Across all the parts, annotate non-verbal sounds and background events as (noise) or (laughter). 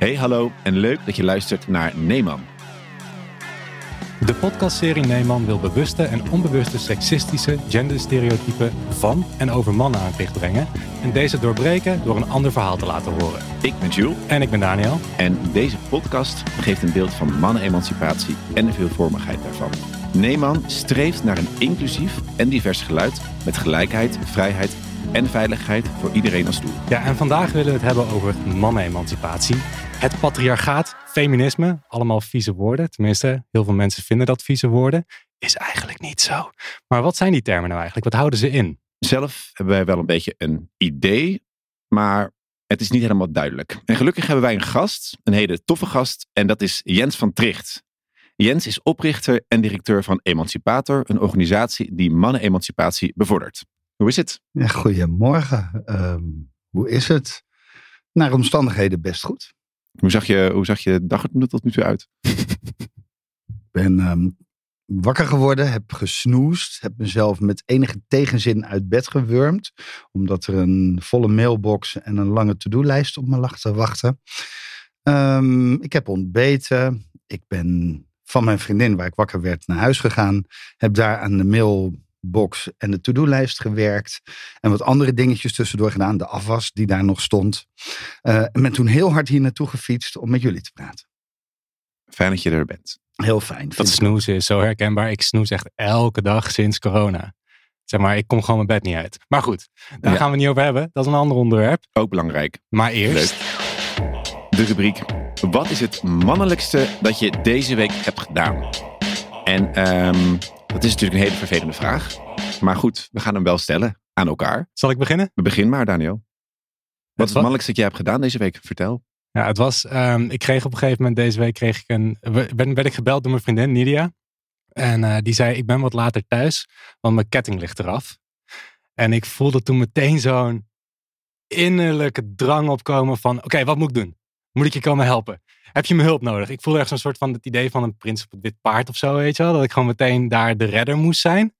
Hey, hallo en leuk dat je luistert naar Neeman. De podcastserie Neeman wil bewuste en onbewuste seksistische genderstereotypen van en over mannen aan het licht brengen en deze doorbreken door een ander verhaal te laten horen. Ik ben Jules En ik ben Daniel. en deze podcast geeft een beeld van mannenemancipatie en de veelvormigheid daarvan. Neeman streeft naar een inclusief en divers geluid met gelijkheid, vrijheid en veiligheid voor iedereen als doel. Ja, en vandaag willen we het hebben over mannenemancipatie. Het patriarchaat, feminisme, allemaal vieze woorden. Tenminste, heel veel mensen vinden dat vieze woorden. Is eigenlijk niet zo. Maar wat zijn die termen nou eigenlijk? Wat houden ze in? Zelf hebben wij wel een beetje een idee, maar het is niet helemaal duidelijk. En gelukkig hebben wij een gast, een hele toffe gast, en dat is Jens van Tricht. Jens is oprichter en directeur van Emancipator, een organisatie die mannenemancipatie bevordert. Hoe is het? Ja, goedemorgen. Ehm, hoe is het? Naar omstandigheden best goed. Hoe zag je, hoe zag je dag er tot nu toe uit? Ik (laughs) ben ehm, wakker geworden, heb gesnoest, heb mezelf met enige tegenzin uit bed gewurmd. Omdat er een volle mailbox en een lange to-do-lijst op me lag te wachten. Ehm, ik heb ontbeten. Ik ben van mijn vriendin, waar ik wakker werd, naar huis gegaan. Heb daar aan de mailbox en de to-do-lijst gewerkt. En wat andere dingetjes tussendoor gedaan. De afwas die daar nog stond. Eh, en ben toen heel hard hier naartoe gefietst om met jullie te praten. Fijn dat je er bent. Heel fijn. Dat snoezen is zo herkenbaar. Ik snoes echt elke dag sinds corona. Zeg maar, ik kom gewoon mijn bed niet uit. Maar goed, daar Ja. gaan we het niet over hebben. Dat is een ander onderwerp. Ook belangrijk. Maar eerst, De rubriek. Wat is het mannelijkste dat je deze week hebt gedaan? En ehm, dat is natuurlijk een hele vervelende vraag. Maar goed, we gaan hem wel stellen aan elkaar. zal ik beginnen? We beginnen maar, Daniel. Wat is het mannelijkste dat jij hebt gedaan deze week? Vertel. Ja, het was, ehm, ik kreeg op een gegeven moment deze week kreeg ik een, werd, werd ik gebeld door mijn vriendin Nidia. En eh, die zei, ik ben wat later thuis, want mijn ketting ligt eraf. En ik voelde toen meteen zo'n innerlijke drang opkomen van, oké, wat moet ik doen? Moet ik je komen helpen? Heb je me hulp nodig? Ik voelde echt zo'n soort van het idee van een prins op het wit paard of zo, weet je wel. Dat ik gewoon meteen daar de redder moest zijn.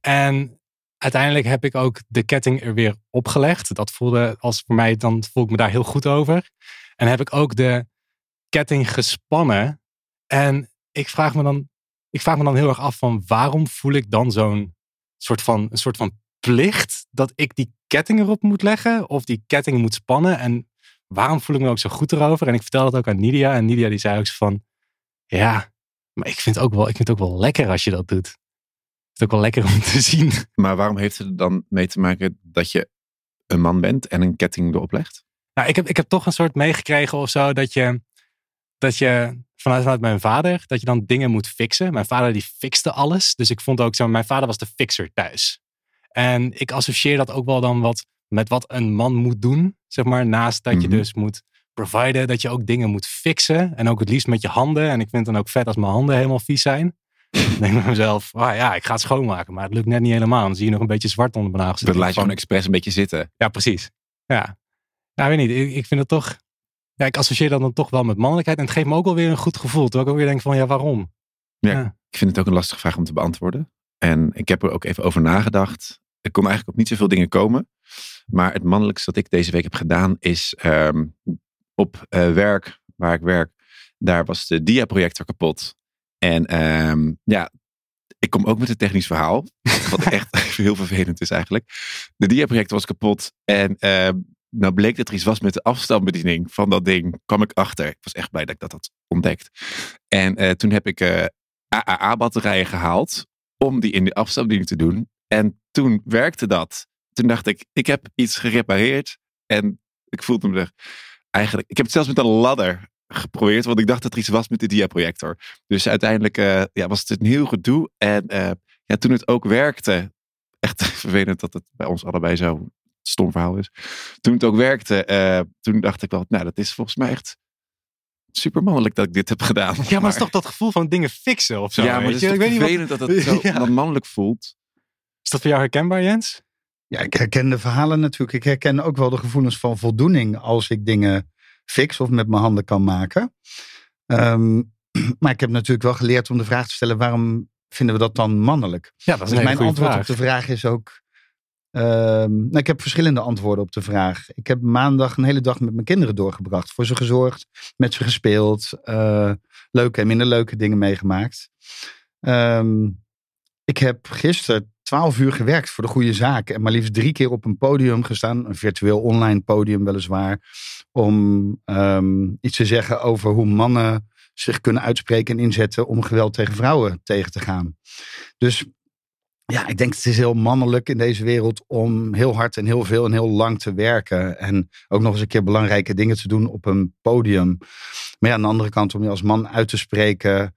En uiteindelijk heb ik ook de ketting er weer opgelegd. Dat voelde als voor mij, dan voel ik me daar heel goed over. En heb ik ook de ketting gespannen. En ik vraag me dan, ik vraag me dan heel erg af van waarom voel ik dan zo'n soort van, een soort van plicht dat ik die ketting erop moet leggen of die ketting moet spannen. En waarom voel ik me ook zo goed erover? En ik vertel dat ook aan Nidia. En Nidia die zei ook zo van, ja, maar ik vind, het ook wel, ik vind het ook wel lekker als je dat doet. Het is ook wel lekker om te (laughs) zien. Maar waarom heeft het er dan mee te maken dat je een man bent en een ketting erop legt? Nou, ik heb, ik heb toch een soort meegekregen of zo dat je, dat je vanuit, vanuit mijn vader, dat je dan dingen moet fixen. Mijn vader die fixte alles. Dus ik vond ook zo, mijn vader was de fixer thuis. En ik associeer dat ook wel dan wat met wat een man moet doen. Zeg maar, naast dat je Mhm. dus moet providen, dat je ook dingen moet fixen. En ook het liefst met je handen. En ik vind het dan ook vet als mijn handen helemaal vies zijn. (laughs) Dan denk ik bij mezelf, ah ja, ik ga het schoonmaken. Maar het lukt net niet helemaal. Dan zie je nog een beetje zwart onder mijn nagels. Dat laat je gewoon expres een beetje zitten. ja, precies. Ja. Ja, weet niet. Ik, ik vind het toch... Ja, ik associeer dat dan toch wel met mannelijkheid. En het geeft me ook wel weer een goed gevoel. Terwijl ik ook weer denk van, ja, waarom? Ik vind het ook een lastige vraag om te beantwoorden. En ik heb er ook even over nagedacht. Er kon eigenlijk op niet zoveel dingen komen. Maar het mannelijkste dat ik deze week heb gedaan is ehm, op eh, werk, waar ik werk, daar was de diaprojector kapot. En ehm, ja, ik kom ook met een technisch verhaal. (laughs) Wat echt (laughs) heel vervelend is eigenlijk. De diaprojector was kapot. En ehm, nou bleek dat er iets was met de afstandsbediening van dat ding. kwam ik achter. Ik was echt blij dat ik dat had ontdekt. En eh, toen heb ik eh, AAA-batterijen gehaald om die in de afstandsbediening te doen. En toen werkte dat. Toen dacht ik, ik heb iets gerepareerd. En ik voelde me er eigenlijk... Ik heb het zelfs met een ladder geprobeerd, want ik dacht dat er iets was met de diaprojector. Dus uiteindelijk eh, ja, was het een heel gedoe. En eh, ja, toen het ook werkte, (laughs) echt vervelend dat het bij ons allebei zo stom verhaal is. Toen het ook werkte, eh, toen dacht ik wel, nou, dat is volgens mij echt super mannelijk dat ik dit heb gedaan. Ja, maar het is toch dat gevoel van dingen fixen of zo? ja, maar weet het je? is ik weet niet wat, dat het zo (laughs) Ja. mannelijk voelt. Is dat voor jou herkenbaar, Jens? Ja, ik herken de verhalen natuurlijk. Ik herken ook wel de gevoelens van voldoening als ik dingen fix of met mijn handen kan maken. Ehm, (clears throat) maar ik heb natuurlijk wel geleerd om de vraag te stellen: waarom vinden we dat dan mannelijk? Ja, dat Dus mijn antwoord op de vraag is ook: Ehm, nou, ik heb verschillende antwoorden op de vraag. Ik heb maandag een hele dag met mijn kinderen doorgebracht. Voor ze gezorgd, met ze gespeeld. eh, leuke en minder leuke dingen meegemaakt. Ehm, ik heb gisteren 12 uur gewerkt voor de goede zaak. En maar liefst drie keer op een podium gestaan. Een virtueel online podium weliswaar. Om ehm, iets te zeggen over hoe mannen zich kunnen uitspreken en inzetten om geweld tegen vrouwen tegen te gaan. Dus ja, ik denk het is heel mannelijk in deze wereld om heel hard en heel veel en heel lang te werken. En ook nog eens een keer belangrijke dingen te doen op een podium. Maar ja, aan de andere kant om je als man uit te spreken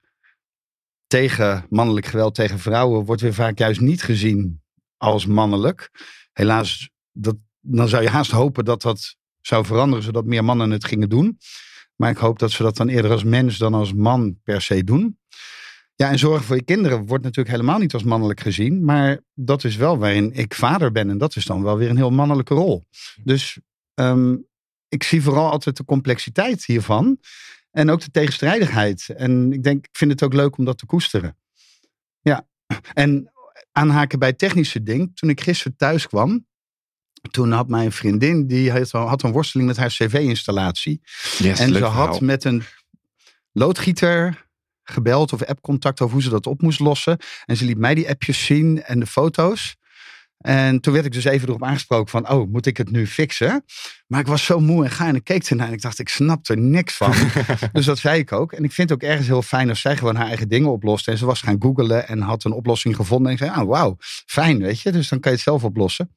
tegen mannelijk geweld tegen vrouwen wordt weer vaak juist niet gezien als mannelijk. Helaas, dat, dan zou je haast hopen dat dat zou veranderen, zodat meer mannen het gingen doen. Maar ik hoop dat ze dat dan eerder als mens dan als man per se doen. Ja, en zorgen voor je kinderen wordt natuurlijk helemaal niet als mannelijk gezien. Maar dat is wel waarin ik vader ben. En dat is dan wel weer een heel mannelijke rol. Dus ehm, ik zie vooral altijd de complexiteit hiervan. En ook de tegenstrijdigheid. En ik denk, ik vind het ook leuk om dat te koesteren. Ja, en aanhaken bij het technische ding. Toen ik gisteren thuis kwam. Toen had mijn vriendin, die had, een worsteling met haar cv-installatie. Yes, En ze had verhaal. met een loodgieter gebeld of appcontact over hoe ze dat op moest lossen. En ze liet mij die appjes zien en de foto's. En toen werd ik dus even erop aangesproken van, oh, moet ik het nu fixen? Maar ik was zo moe en ga en ik keek ernaar en ik dacht, ik snap er niks van. (laughs) dus dat zei ik ook. En ik vind het ook ergens heel fijn als zij gewoon haar eigen dingen oplost. En ze was gaan googlen en had een oplossing gevonden. En ik zei, ah, wauw, fijn, weet je. Dus dan kan je het zelf oplossen.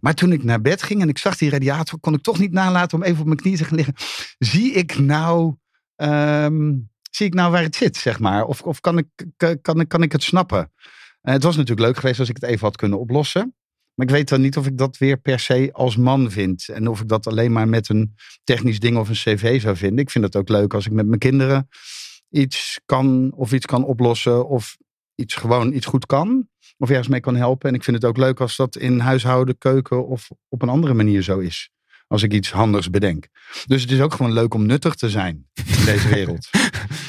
Maar toen ik naar bed ging en ik zag die radiator, kon ik toch niet nalaten om even op mijn knieën te gaan liggen. Zie ik nou, ehm, zie ik nou waar het zit, zeg maar? Of, of kan, ik, kan, kan, ik- kan ik het snappen? Eh, het was natuurlijk leuk geweest als ik het even had kunnen oplossen. Maar ik weet dan niet of ik dat weer per se als man vind. En of ik dat alleen maar met een technisch ding of een cv zou vinden. Ik vind het ook leuk als ik met mijn kinderen iets kan of iets kan oplossen. Of iets gewoon iets goed kan. Of ergens mee kan helpen. En ik vind het ook leuk als dat in huishouden, keuken of op een andere manier zo is. Als ik iets handigs bedenk. Dus het is ook gewoon leuk om nuttig te zijn in deze (laughs) wereld.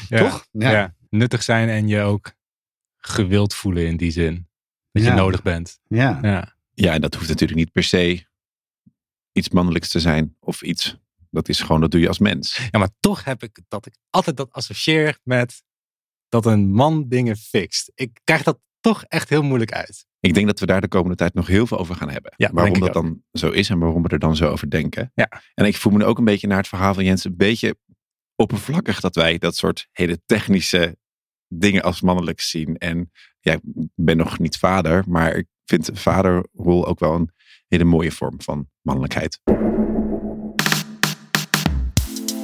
Ja. Toch? Ja. Nuttig zijn en je ook gewild voelen in die zin. Dat je nodig bent. Ja. Ja. Ja, en dat hoeft natuurlijk niet per se iets mannelijks te zijn. Of iets, dat is gewoon, dat doe je als mens. ja, maar toch heb ik dat ik altijd dat associeer met dat een man dingen fixt. Ik krijg dat toch echt heel moeilijk uit. Ik denk dat we daar de komende tijd nog heel veel over gaan hebben. Ja, waarom dat dan zo is en waarom we er dan zo over denken. Ja. En ik voel me nu ook een beetje naar het verhaal van Jens een beetje oppervlakkig dat wij dat soort hele technische dingen als mannelijk zien. En ja, ik ben nog niet vader, maar ik vind de vaderrol ook wel een hele mooie vorm van mannelijkheid.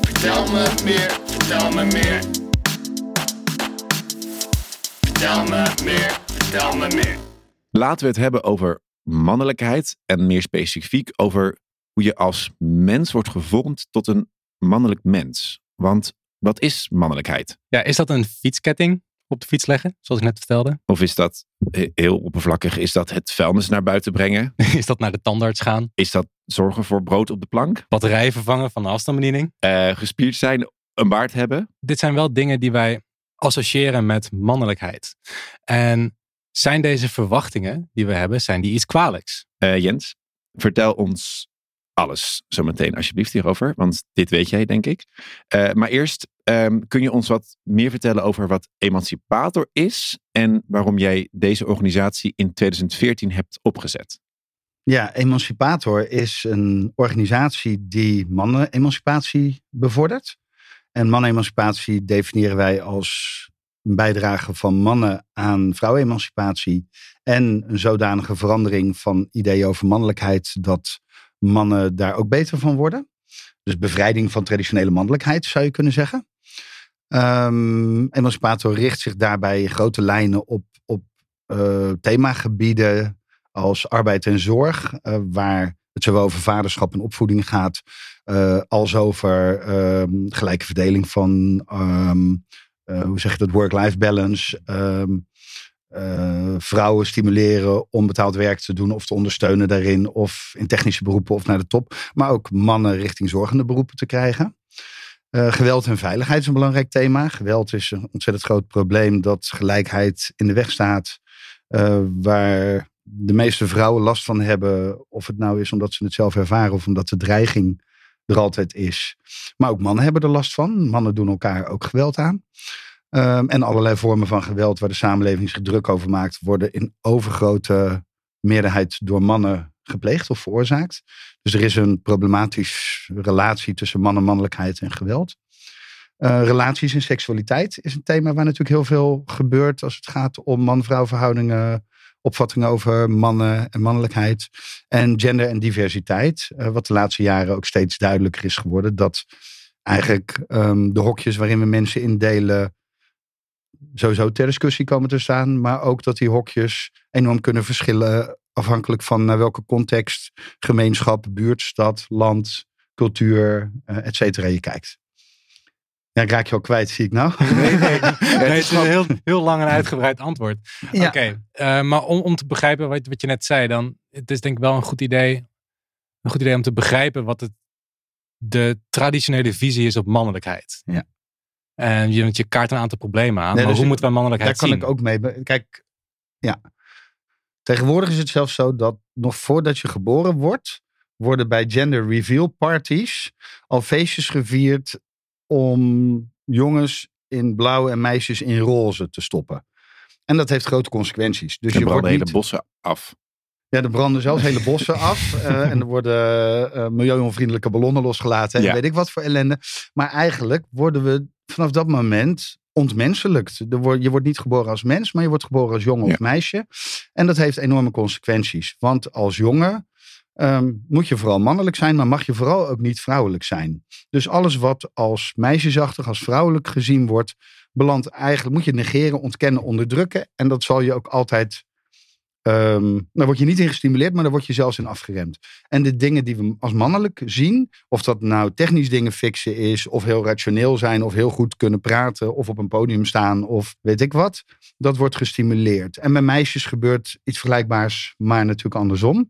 Vertel me meer, vertel me meer. Vertel me meer, vertel me meer. Laten we het hebben over mannelijkheid en meer specifiek over hoe je als mens wordt gevormd tot een mannelijk mens. Want wat is mannelijkheid? Ja, is dat een fietsketting op de fiets leggen, zoals ik net vertelde? Of is dat he- heel oppervlakkig? Is dat het vuilnis naar buiten brengen? (laughs) Is dat naar de tandarts gaan? Is dat zorgen voor brood op de plank? Batterijen vervangen van de afstandsbediening? Eh, gespierd zijn, een baard hebben? Dit zijn wel dingen die wij associëren met mannelijkheid. En zijn deze verwachtingen die we hebben, zijn die iets kwalijks? Eh, Jens, vertel ons alles zometeen alsjeblieft hierover. Want dit weet jij, denk ik. Eh, maar eerst, ehm, kun je ons wat meer vertellen over wat Emancipator is en waarom jij deze organisatie in 2014 hebt opgezet? Ja, Emancipator is een organisatie die mannen-emancipatie bevordert. En mannen-emancipatie definiëren wij als een bijdrage van mannen aan vrouwen-emancipatie. En een zodanige verandering van ideeën over mannelijkheid dat mannen daar ook beter van worden. Dus bevrijding van traditionele mannelijkheid zou je kunnen zeggen. Ehm, Emancipator richt zich daarbij grote lijnen op, op eh, themagebieden als arbeid en zorg, eh, waar het zowel over vaderschap en opvoeding gaat, eh, als over ehm, gelijke verdeling van, ehm, eh, hoe zeg je dat, work-life balance. Eh, vrouwen stimuleren om betaald werk te doen of te ondersteunen daarin, of in technische beroepen of naar de top, maar ook mannen richting zorgende beroepen te krijgen. Eh, geweld en veiligheid is een belangrijk thema. Geweld is een ontzettend groot probleem dat gelijkheid in de weg staat. eh, waar de meeste vrouwen last van hebben. Of het nou is omdat ze het zelf ervaren of omdat de dreiging er altijd is. Maar ook mannen hebben er last van. Mannen doen elkaar ook geweld aan. Ehm, en allerlei vormen van geweld waar de samenleving zich druk over maakt, worden in overgrote meerderheid door mannen gepleegd of veroorzaakt. Dus er is een problematische relatie tussen man en mannelijkheid en geweld. Uh, relaties en seksualiteit is een thema waar natuurlijk heel veel gebeurt als het gaat om man-vrouw verhoudingen, opvattingen over mannen en mannelijkheid. En gender en diversiteit, uh, wat de laatste jaren ook steeds duidelijker is geworden. Dat eigenlijk um, de hokjes waarin we mensen indelen sowieso ter discussie komen te staan. Maar ook dat die hokjes enorm kunnen verschillen afhankelijk van naar welke context, gemeenschap, buurt, stad, land, cultuur, uh, et cetera je kijkt. Ja, ik raak je al kwijt, zie ik nou. Nee, nee, (laughs) nee het is een heel, heel lang en uitgebreid antwoord. Ja. Oké, okay, uh, maar om, om te begrijpen wat, wat je net zei, dan het is denk ik wel een goed idee, een goed idee om te begrijpen wat het, de traditionele visie is op mannelijkheid. Ja. En je, je kaart een aantal problemen aan. Nee, maar dus hoe moeten we mannelijkheid daar zien? Daar kan ik ook mee. Kijk, ja. Tegenwoordig is het zelfs zo dat nog voordat je geboren wordt, worden bij gender reveal parties al feestjes gevierd om jongens in blauw en meisjes in roze te stoppen. En dat heeft grote consequenties. Dus je wordt hele niet... bossen af. Ja, er branden zelfs hele bossen af. Uh, (laughs) en er worden uh, milieuvriendelijke ballonnen losgelaten. En ja. weet ik wat voor ellende. Maar eigenlijk worden we vanaf dat moment ontmenselijkt. Je wordt niet geboren als mens, maar je wordt geboren als jongen ja. of meisje. En dat heeft enorme consequenties. Want als jongen um, moet je vooral mannelijk zijn, maar mag je vooral ook niet vrouwelijk zijn. Dus alles wat als meisjesachtig, als vrouwelijk gezien wordt, belandt eigenlijk, moet je negeren, ontkennen, onderdrukken. En dat zal je ook altijd Um, daar word je niet in gestimuleerd, maar daar word je zelfs in afgeremd. En de dingen die we als mannelijk zien, of dat nou technisch dingen fixen is, of heel rationeel zijn, of heel goed kunnen praten, of op een podium staan, of weet ik wat, dat wordt gestimuleerd. En bij meisjes gebeurt iets vergelijkbaars, maar natuurlijk andersom.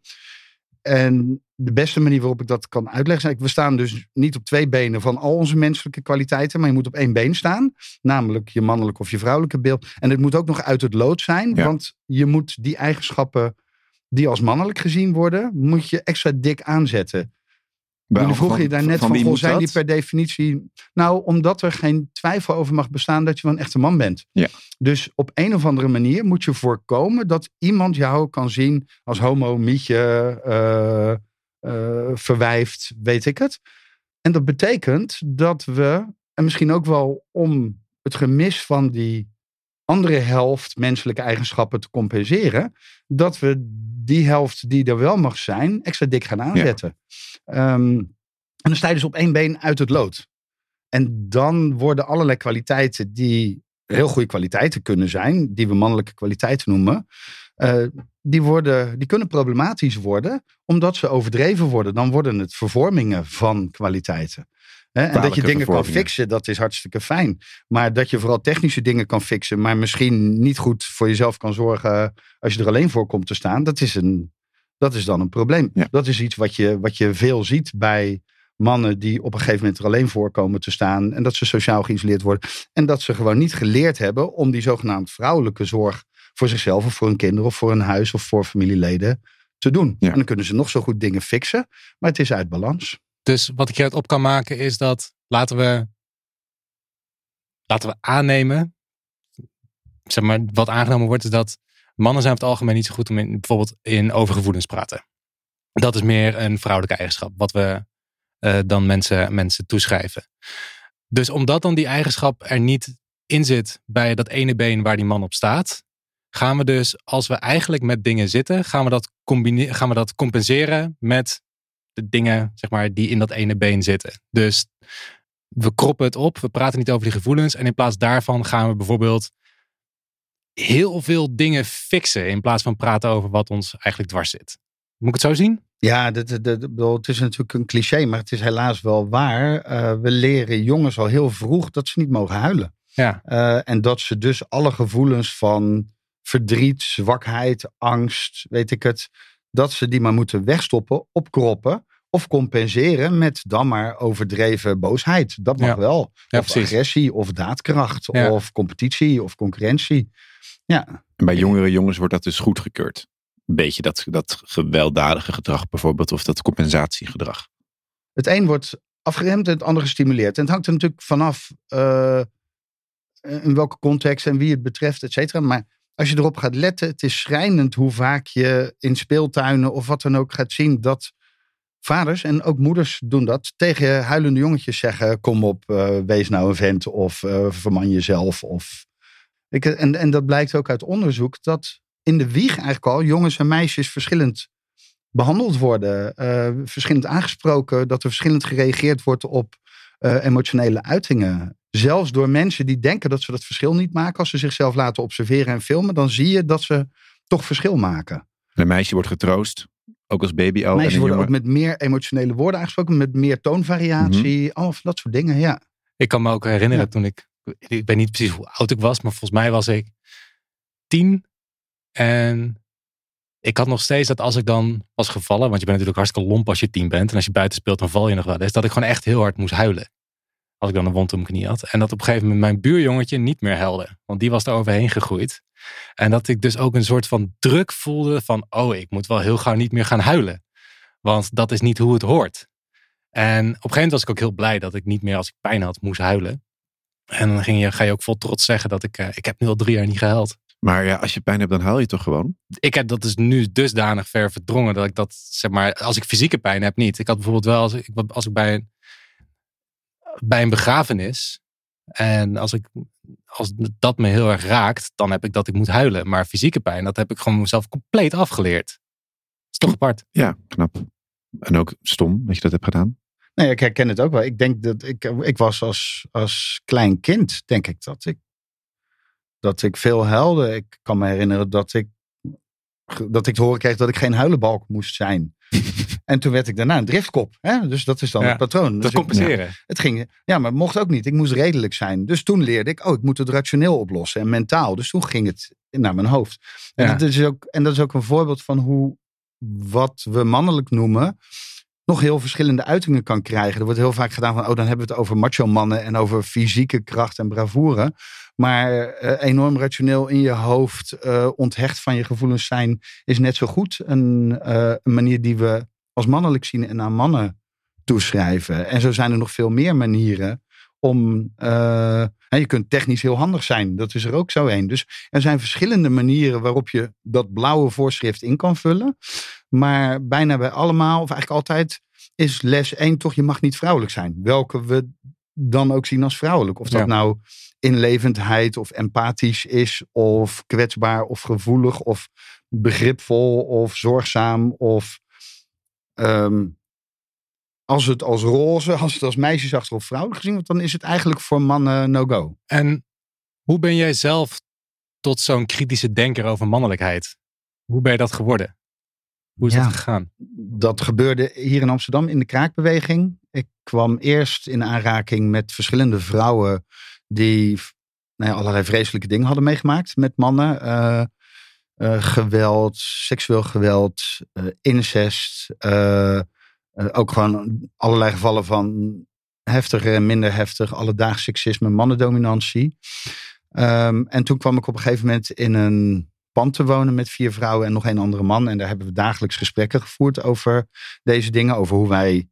En de beste manier waarop ik dat kan uitleggen is, we staan dus niet op twee benen van al onze menselijke kwaliteiten, maar je moet op één been staan, namelijk je mannelijke of je vrouwelijke beeld. En het moet ook nog uit het lood zijn, ja. want je moet die eigenschappen die als mannelijk gezien worden, moet je extra dik aanzetten. Jullie vroegen je daar net van, van zijn die per definitie... Nou, omdat er geen twijfel over mag bestaan dat je wel een echte man bent. Ja. Dus op een of andere manier moet je voorkomen dat iemand jou kan zien als homo, mietje, uh, uh, verwijfd, weet ik het. En dat betekent dat we, en misschien ook wel om het gemis van die andere helft menselijke eigenschappen te compenseren, dat we die helft die er wel mag zijn, extra dik gaan aanzetten. Ja. Um, en dan sta je dus op één been uit het lood. En dan worden allerlei kwaliteiten die heel goede kwaliteiten kunnen zijn, die we mannelijke kwaliteiten noemen, uh, die, worden, die kunnen problematisch worden, omdat ze overdreven worden. Dan worden het vervormingen van kwaliteiten. En dat je dingen kan fixen, dat is hartstikke fijn. Maar dat je vooral technische dingen kan fixen, maar misschien niet goed voor jezelf kan zorgen als je er alleen voor komt te staan, dat is, een, dat is dan een probleem. Ja. Dat is iets wat je, wat je veel ziet bij mannen die op een gegeven moment er alleen voor komen te staan en dat ze sociaal geïsoleerd worden. En dat ze gewoon niet geleerd hebben om die zogenaamd vrouwelijke zorg voor zichzelf of voor hun kinderen of voor een huis of voor familieleden te doen. Ja. En dan kunnen ze nog zo goed dingen fixen, maar het is uit balans. Dus wat ik hieruit op kan maken is dat laten we, laten we aannemen, zeg maar, wat aangenomen wordt, is dat mannen zijn over het algemeen niet zo goed om in, bijvoorbeeld in overgevoelens praten. Dat is meer een vrouwelijke eigenschap, wat we uh, dan mensen, mensen toeschrijven. Dus omdat dan die eigenschap er niet in zit bij dat ene been waar die man op staat, gaan we dus, als we eigenlijk met dingen zitten, gaan we dat, gaan we dat compenseren met de dingen zeg maar, die in dat ene been zitten. Dus we kroppen het op, we praten niet over die gevoelens. En in plaats daarvan gaan we bijvoorbeeld heel veel dingen fixen. In plaats van praten over wat ons eigenlijk dwars zit. Moet ik het zo zien? Ja, dat, dat, dat, het is natuurlijk een cliché, maar het is helaas wel waar. Uh, we leren jongens al heel vroeg dat ze niet mogen huilen. Ja. Uh, en dat ze dus alle gevoelens van verdriet, zwakheid, angst, weet ik het, dat ze die maar moeten wegstoppen, opkroppen of compenseren met dan maar overdreven boosheid. Dat mag Ja. wel. Ja, of precies. agressie, of daadkracht, Ja. of competitie, of concurrentie. Ja, En bij jongere jongens wordt dat dus goedgekeurd. een beetje dat, dat gewelddadige gedrag bijvoorbeeld, of dat compensatiegedrag. Het een wordt afgeremd en het andere gestimuleerd. En het hangt er natuurlijk vanaf eh, in welke context en wie het betreft, et cetera. Maar als je erop gaat letten, het is schrijnend hoe vaak je in speeltuinen of wat dan ook gaat zien dat vaders en ook moeders doen dat tegen huilende jongetjes zeggen: Kom op, eh, wees nou een vent of eh, verman jezelf. Of... Ik, en, en dat blijkt ook uit onderzoek dat in de wieg eigenlijk al jongens en meisjes verschillend behandeld worden, eh, verschillend aangesproken, dat er verschillend gereageerd wordt op emotionele uitingen. Zelfs door mensen die denken dat ze dat verschil niet maken, als ze zichzelf laten observeren en filmen, dan zie je dat ze toch verschil maken. Een meisje wordt getroost, ook als baby al. Meisjes worden ook met meer emotionele woorden aangesproken, met meer toonvariatie, allemaal van dat soort dingen, ja. Ik kan me ook herinneren Ja. toen ik, ik weet niet precies hoe oud ik was, maar volgens mij was ik tien. En ik had nog steeds dat als ik dan was gevallen, want je bent natuurlijk hartstikke lomp als je tien bent. En als je buiten speelt, dan val je nog wel eens. Dat ik gewoon echt heel hard moest huilen. Als ik dan een wond om mijn knie had. En dat op een gegeven moment mijn buurjongetje niet meer huilde. Want die was er overheen gegroeid. En dat ik dus ook een soort van druk voelde van, oh, ik moet wel heel gauw niet meer gaan huilen. Want dat is niet hoe het hoort. En op een gegeven moment was ik ook heel blij dat ik niet meer als ik pijn had moest huilen. En dan ging je, ga je ook vol trots zeggen dat ik, eh, ik heb nu al drie jaar niet gehuild. Maar ja, als je pijn hebt, dan huil je toch gewoon? Ik heb dat dus nu dusdanig ver verdrongen dat ik dat, zeg maar, als ik fysieke pijn heb, niet. Ik had bijvoorbeeld wel, als ik, als ik bij, een, bij een begrafenis en als, ik, als dat me heel erg raakt, dan heb ik dat ik moet huilen. Maar fysieke pijn, dat heb ik gewoon mezelf compleet afgeleerd. Dat is toch apart. Ja, knap. En ook stom dat je dat hebt gedaan. Nee, ik herken het ook wel. Ik denk dat ik, ik was als, als klein kind, denk ik dat ik, dat ik veel huilde. Ik kan me herinneren dat ik, dat ik te horen kreeg dat ik geen huilenbalk moest zijn. (laughs) en toen werd ik daarna een driftkop. Hè? Dus dat is dan Ja, het patroon. Dat Dus ik- compenseren. het ging, ja, maar het mocht ook niet. Ik moest redelijk zijn. Dus toen leerde ik, oh, ik moet het rationeel oplossen en mentaal. Dus toen ging het naar mijn hoofd. En, Ja. dat, is ook, en dat is ook een voorbeeld van hoe wat we mannelijk noemen nog heel verschillende uitingen kan krijgen. Er wordt heel vaak gedaan van, oh, dan hebben we het over macho mannen en over fysieke kracht en bravoure. Maar eh, enorm rationeel in je hoofd, eh, onthecht van je gevoelens zijn, is net zo goed een, eh, een manier die we als mannelijk zien en aan mannen toeschrijven. En zo zijn er nog veel meer manieren om. hè, je kunt technisch heel handig zijn, dat is er ook zo een. Dus er zijn verschillende manieren waarop je dat blauwe voorschrift in kan vullen. Maar bijna bij allemaal, of eigenlijk altijd, is les 1 toch: je mag niet vrouwelijk zijn. Welke we dan ook zien als vrouwelijk. Of dat Ja. nou inlevendheid of empathisch is, of kwetsbaar of gevoelig, of begripvol of zorgzaam, of ehm, als het als roze, als het als meisjesachtig of vrouwelijk gezien wordt, dan is het eigenlijk voor mannen no-go. En hoe ben jij zelf tot zo'n kritische denker over mannelijkheid? Hoe ben je dat geworden? Hoe is Ja. dat gegaan? Dat gebeurde hier in Amsterdam in de kraakbeweging. Ik kwam eerst in aanraking met verschillende vrouwen die nou allerlei vreselijke dingen hadden meegemaakt met mannen. Eh, eh, geweld, seksueel geweld, eh, incest. ook gewoon allerlei gevallen van heftiger en minder heftig, alledaags seksisme, mannendominantie. Ehm, en toen kwam ik op een gegeven moment in een pand te wonen met vier vrouwen en nog een andere man. En daar hebben we dagelijks gesprekken gevoerd over deze dingen. Over hoe wij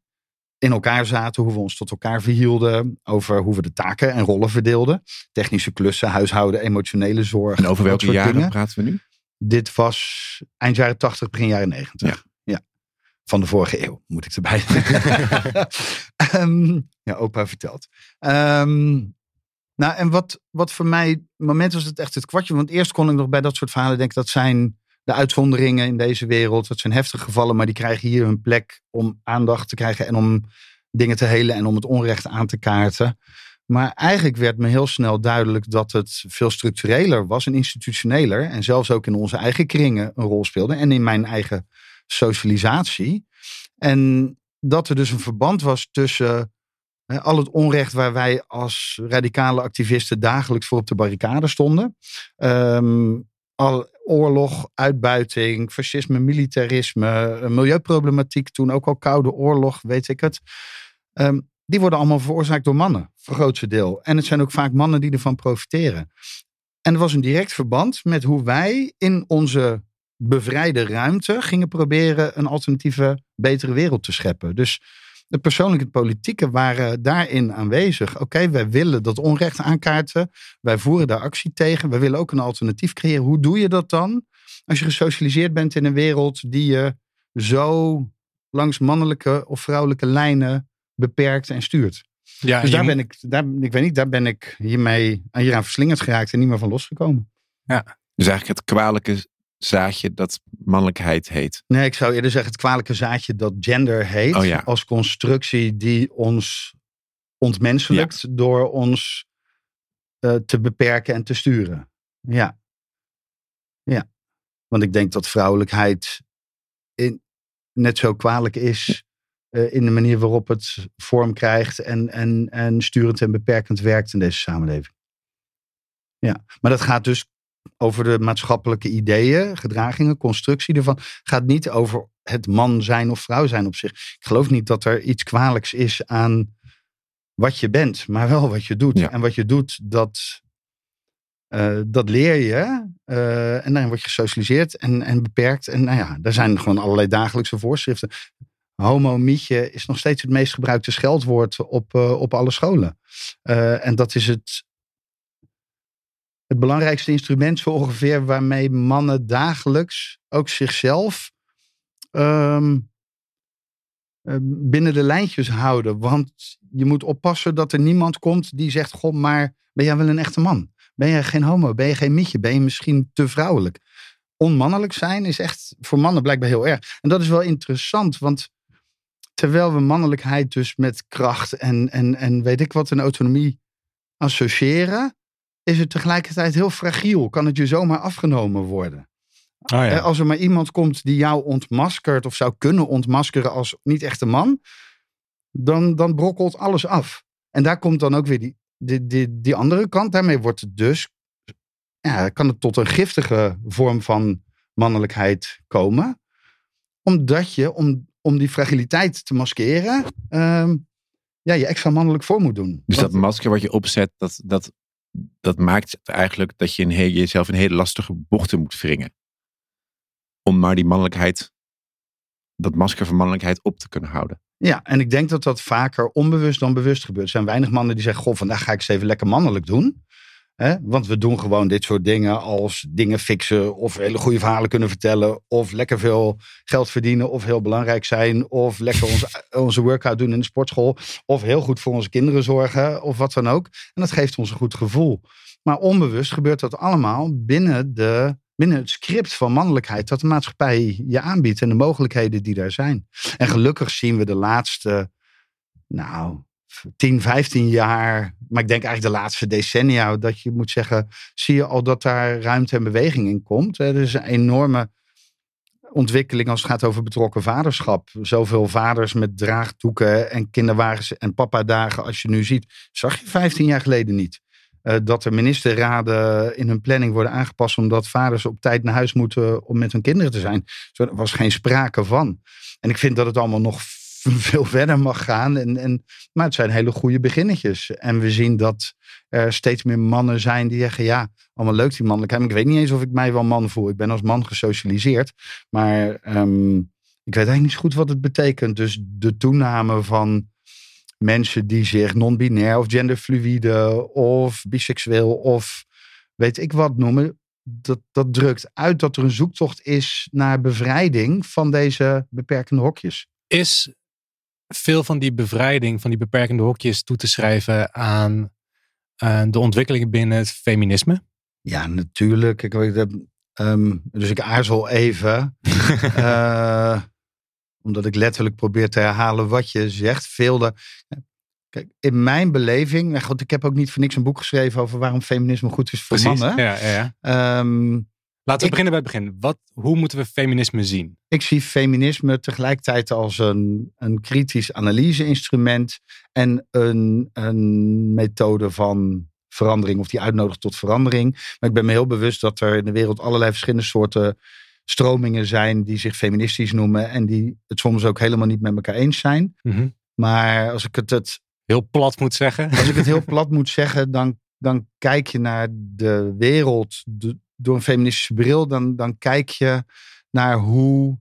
in elkaar zaten, hoe we ons tot elkaar verhielden. Over hoe we de taken en rollen verdeelden. Technische klussen, huishouden, emotionele zorg. En over welke jaren dingen. praten we nu? Dit was eind jaren 80, begin jaren 90. Ja. Van de vorige eeuw, moet ik erbij. (laughs) Ehm, ja, opa vertelt. Ehm, nou, en wat, wat voor mij, moment was het echt het kwartje. Want eerst kon ik nog bij dat soort verhalen denken, dat zijn de uitzonderingen in deze wereld. Dat zijn heftige gevallen, maar die krijgen hier hun plek om aandacht te krijgen en om dingen te helen en om het onrecht aan te kaarten. Maar eigenlijk werd me heel snel duidelijk dat het veel structureler was en institutioneler. En zelfs ook in onze eigen kringen een rol speelde. En in mijn eigen socialisatie. En dat er dus een verband was tussen al het onrecht waar wij als radicale activisten dagelijks voor op de barricade stonden. Ehm, al oorlog, uitbuiting, fascisme, militarisme, eh, milieuproblematiek, toen ook al koude oorlog, weet ik het. Ehm, die worden allemaal veroorzaakt door mannen, voor grootste deel. En het zijn ook vaak mannen die ervan profiteren. En er was een direct verband met hoe wij in onze bevrijde ruimte gingen proberen een alternatieve, betere wereld te scheppen. Dus de persoonlijke politieke waren daarin aanwezig. Oké, wij willen dat onrecht aankaarten. Wij voeren daar actie tegen. Wij willen ook een alternatief creëren. Hoe doe je dat dan? Als je gesocialiseerd bent in een wereld die je zo langs mannelijke of vrouwelijke lijnen beperkt en stuurt. Ja, Dus daar ben ik, daar, ik weet niet, daar ben ik hiermee hieraan verslingerd geraakt en niet meer van losgekomen. Dus eigenlijk het kwalijke zaadje dat mannelijkheid heet. Nee, ik zou eerder zeggen het kwalijke zaadje dat gender heet. Oh ja. Als constructie die ons ontmenselijkt door ons eh, te beperken en te sturen. Ja. Ja. Want ik denk dat vrouwelijkheid in, net zo kwalijk is eh, in de manier waarop het vorm krijgt en, en, en sturend en beperkend werkt in deze samenleving. Ja, maar dat gaat dus over de maatschappelijke ideeën, gedragingen, constructie ervan. Gaat niet over het man zijn of vrouw zijn op zich. Ik geloof niet dat er iets kwalijks is aan wat je bent, maar wel wat je doet. Ja. En wat je doet, dat, eh, dat leer je. eh, en dan word je gesocialiseerd en, en beperkt. En nou ja, daar zijn gewoon allerlei dagelijkse voorschriften. Homo, mietje is nog steeds het meest gebruikte scheldwoord op, eh, op alle scholen. En dat is het, het belangrijkste instrument zo ongeveer waarmee mannen dagelijks ook zichzelf ehm, eh, binnen de lijntjes houden. Want je moet oppassen dat er niemand komt die zegt: Goh, maar ben jij wel een echte man? Ben jij geen homo? Ben je geen mietje? Ben je misschien te vrouwelijk? Onmannelijk zijn is echt voor mannen blijkbaar heel erg. En dat is wel interessant, want terwijl we mannelijkheid dus met kracht en, en, en weet ik wat, een autonomie associëren, is het tegelijkertijd heel fragiel. Kan het je zomaar afgenomen worden? Oh ja. Eh, Als er maar iemand komt die jou ontmaskert of zou kunnen ontmaskeren als niet echte man, dan, dan brokkelt alles af. En daar komt dan ook weer die, die, die, die andere kant. Daarmee wordt het dus, ja, kan het tot een giftige vorm van mannelijkheid komen. Omdat je, om, om die fragiliteit te maskeren, ehm, ja, je extra mannelijk voor moet doen. Dus dat masker wat je opzet, dat, dat, dat maakt eigenlijk dat je een heel, jezelf in hele lastige bochten moet wringen. Om maar die mannelijkheid, dat masker van mannelijkheid op te kunnen houden. Ja, en ik denk dat dat vaker onbewust dan bewust gebeurt. Er zijn weinig mannen die zeggen: Goh, vandaag ga ik eens even lekker mannelijk doen. Want we doen gewoon dit soort dingen als dingen fixen, of hele goede verhalen kunnen vertellen, of lekker veel geld verdienen, of heel belangrijk zijn, of lekker (laughs) onze workout doen in de sportschool, of heel goed voor onze kinderen zorgen, of wat dan ook. En dat geeft ons een goed gevoel. Maar onbewust gebeurt dat allemaal binnen, de, binnen het script van mannelijkheid dat de maatschappij je aanbiedt en de mogelijkheden die daar zijn. En gelukkig zien we de laatste, nou, 10, 15 jaar, maar ik denk eigenlijk de laatste decennia, dat je moet zeggen, zie je al dat daar ruimte en beweging in komt. Er is een enorme ontwikkeling als het gaat over betrokken vaderschap. Zoveel vaders met draagdoeken en kinderwagens en papadagen als je nu ziet, zag je 15 jaar geleden niet. Eh, dat er ministerraden in hun planning worden aangepast omdat vaders op tijd naar huis moeten om met hun kinderen te zijn. Er was geen sprake van. En ik vind dat het allemaal nog (laughs) veel verder mag gaan. En, en, maar het zijn hele goede beginnetjes. En we zien dat er steeds meer mannen zijn die zeggen: ja, allemaal leuk die mannelijkheid. Ik weet niet eens of ik mij wel man voel. Ik ben als man gesocialiseerd. Maar ehm, ik weet eigenlijk niet zo goed wat het betekent. Dus de toename van mensen die zich non-binair of genderfluïde of biseksueel of weet ik wat noemen. Dat, dat drukt uit dat er een zoektocht is naar bevrijding van deze beperkende hokjes. Is veel van die bevrijding van die beperkende hokjes toe te schrijven aan eh, de ontwikkelingen binnen het feminisme? Ja, natuurlijk. Ik, weet dat, ehm, dus ik aarzel even. (laughs) eh, omdat ik letterlijk probeer te herhalen wat je zegt. Veel de, kijk, in mijn beleving. Nou goed, ik heb ook niet voor niks een boek geschreven over waarom feminisme goed is voor mannen. Ja, ja, ja. Laten we Ik- beginnen bij het begin. Wat, hoe moeten we feminisme zien? ik zie feminisme tegelijkertijd als een, een kritisch analyse-instrument en een, een methode van verandering, of die uitnodigt tot verandering. Maar ik ben me heel bewust dat er in de wereld allerlei verschillende soorten stromingen zijn die zich feministisch noemen en die het soms ook helemaal niet met elkaar eens zijn. Maar als ik het, het Heel plat moet zeggen. als ik het heel (laughs) plat moet zeggen, dan, dan kijk je naar de wereld de- door een feministische bril. Dan, dan kijk je naar hoe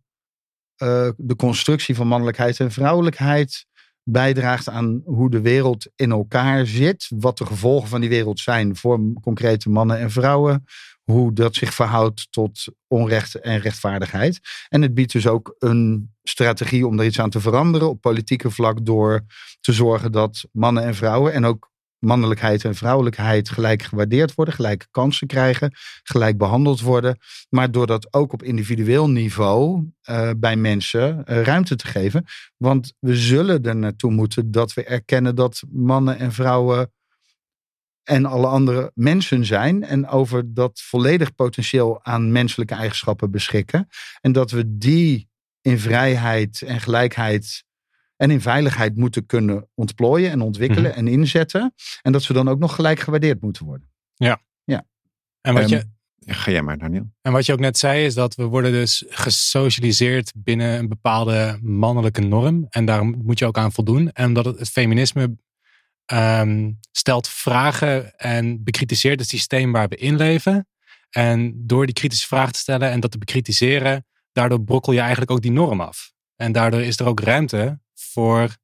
eh, de constructie van mannelijkheid en vrouwelijkheid bijdraagt aan hoe de wereld in elkaar zit. Wat de gevolgen van die wereld zijn voor concrete mannen en vrouwen. Hoe dat zich verhoudt tot onrecht en rechtvaardigheid. En het biedt dus ook een strategie om er iets aan te veranderen op politieke vlak door te zorgen dat mannen en vrouwen en ook mannelijkheid en vrouwelijkheid gelijk gewaardeerd worden, gelijke kansen krijgen, gelijk behandeld worden. Maar door dat ook op individueel niveau uh, bij mensen uh, ruimte te geven. Want we zullen er naartoe moeten dat we erkennen dat mannen en vrouwen en alle andere mensen zijn. En over dat volledig potentieel aan menselijke eigenschappen beschikken. En dat we die in vrijheid en gelijkheid en in veiligheid moeten kunnen ontplooien en ontwikkelen Mhm. en inzetten. En dat ze dan ook nog gelijk gewaardeerd moeten worden. En wat, Ehm, je, Ga jij maar, Daniel. en wat je ook net zei, is dat we worden dus gesocialiseerd binnen een bepaalde mannelijke norm. En daar moet je ook aan voldoen. En omdat het, het feminisme ehm, stelt vragen en bekritiseert het systeem waar we in leven. En door die kritische vragen te stellen en dat te bekritiseren, daardoor brokkel je eigenlijk ook die norm af. En daardoor is er ook ruimte voor,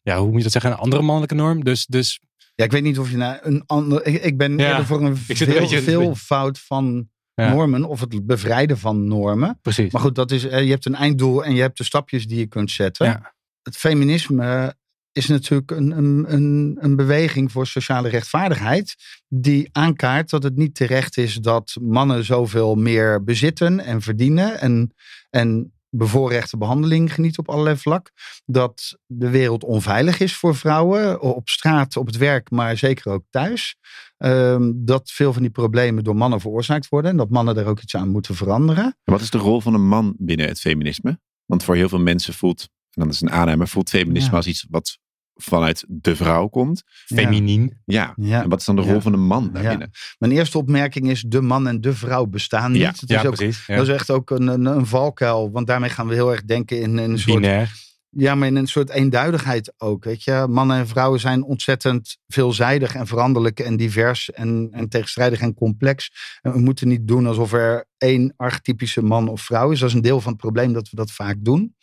ja, hoe moet je dat zeggen, een andere mannelijke norm. Dus, dus Ja, ik weet niet of je naar een ander. Ik, ik ben Ja, eerder voor een veel, beetje- veel fout van Ja. normen of het bevrijden van normen. precies. Maar goed, dat is, eh, je hebt een einddoel en je hebt de stapjes die je kunt zetten. Ja. Het feminisme is natuurlijk een, een, een, een beweging voor sociale rechtvaardigheid. Die aankaart dat het niet terecht is dat mannen zoveel meer bezitten en verdienen. En, en bevoorrechte behandeling genieten op allerlei vlak. Dat de wereld onveilig is voor vrouwen. Op straat, op het werk, maar zeker ook thuis. Ehm, dat veel van die problemen door mannen veroorzaakt worden. En dat mannen daar ook iets aan moeten veranderen. En wat is de rol van een man binnen het feminisme? Want voor heel veel mensen voelt, en dan is een aanname, voelt feminisme Ja. als iets wat vanuit de vrouw komt. Feminien. Ja. Ja. En wat is dan de rol Ja. van een man Ja. daarbinnen? Mijn eerste opmerking is: de man en de vrouw bestaan niet. Ja, Het is ook, precies. Dat is echt ook een, een, een valkuil. Want daarmee gaan we heel erg denken in een soort. Binair. Ja, maar in een soort eenduidigheid ook. Weet je? Mannen en vrouwen zijn ontzettend veelzijdig en veranderlijk en divers en, en tegenstrijdig en complex. En we moeten niet doen alsof er één archetypische man of vrouw is. Dat is een deel van het probleem dat we dat vaak doen.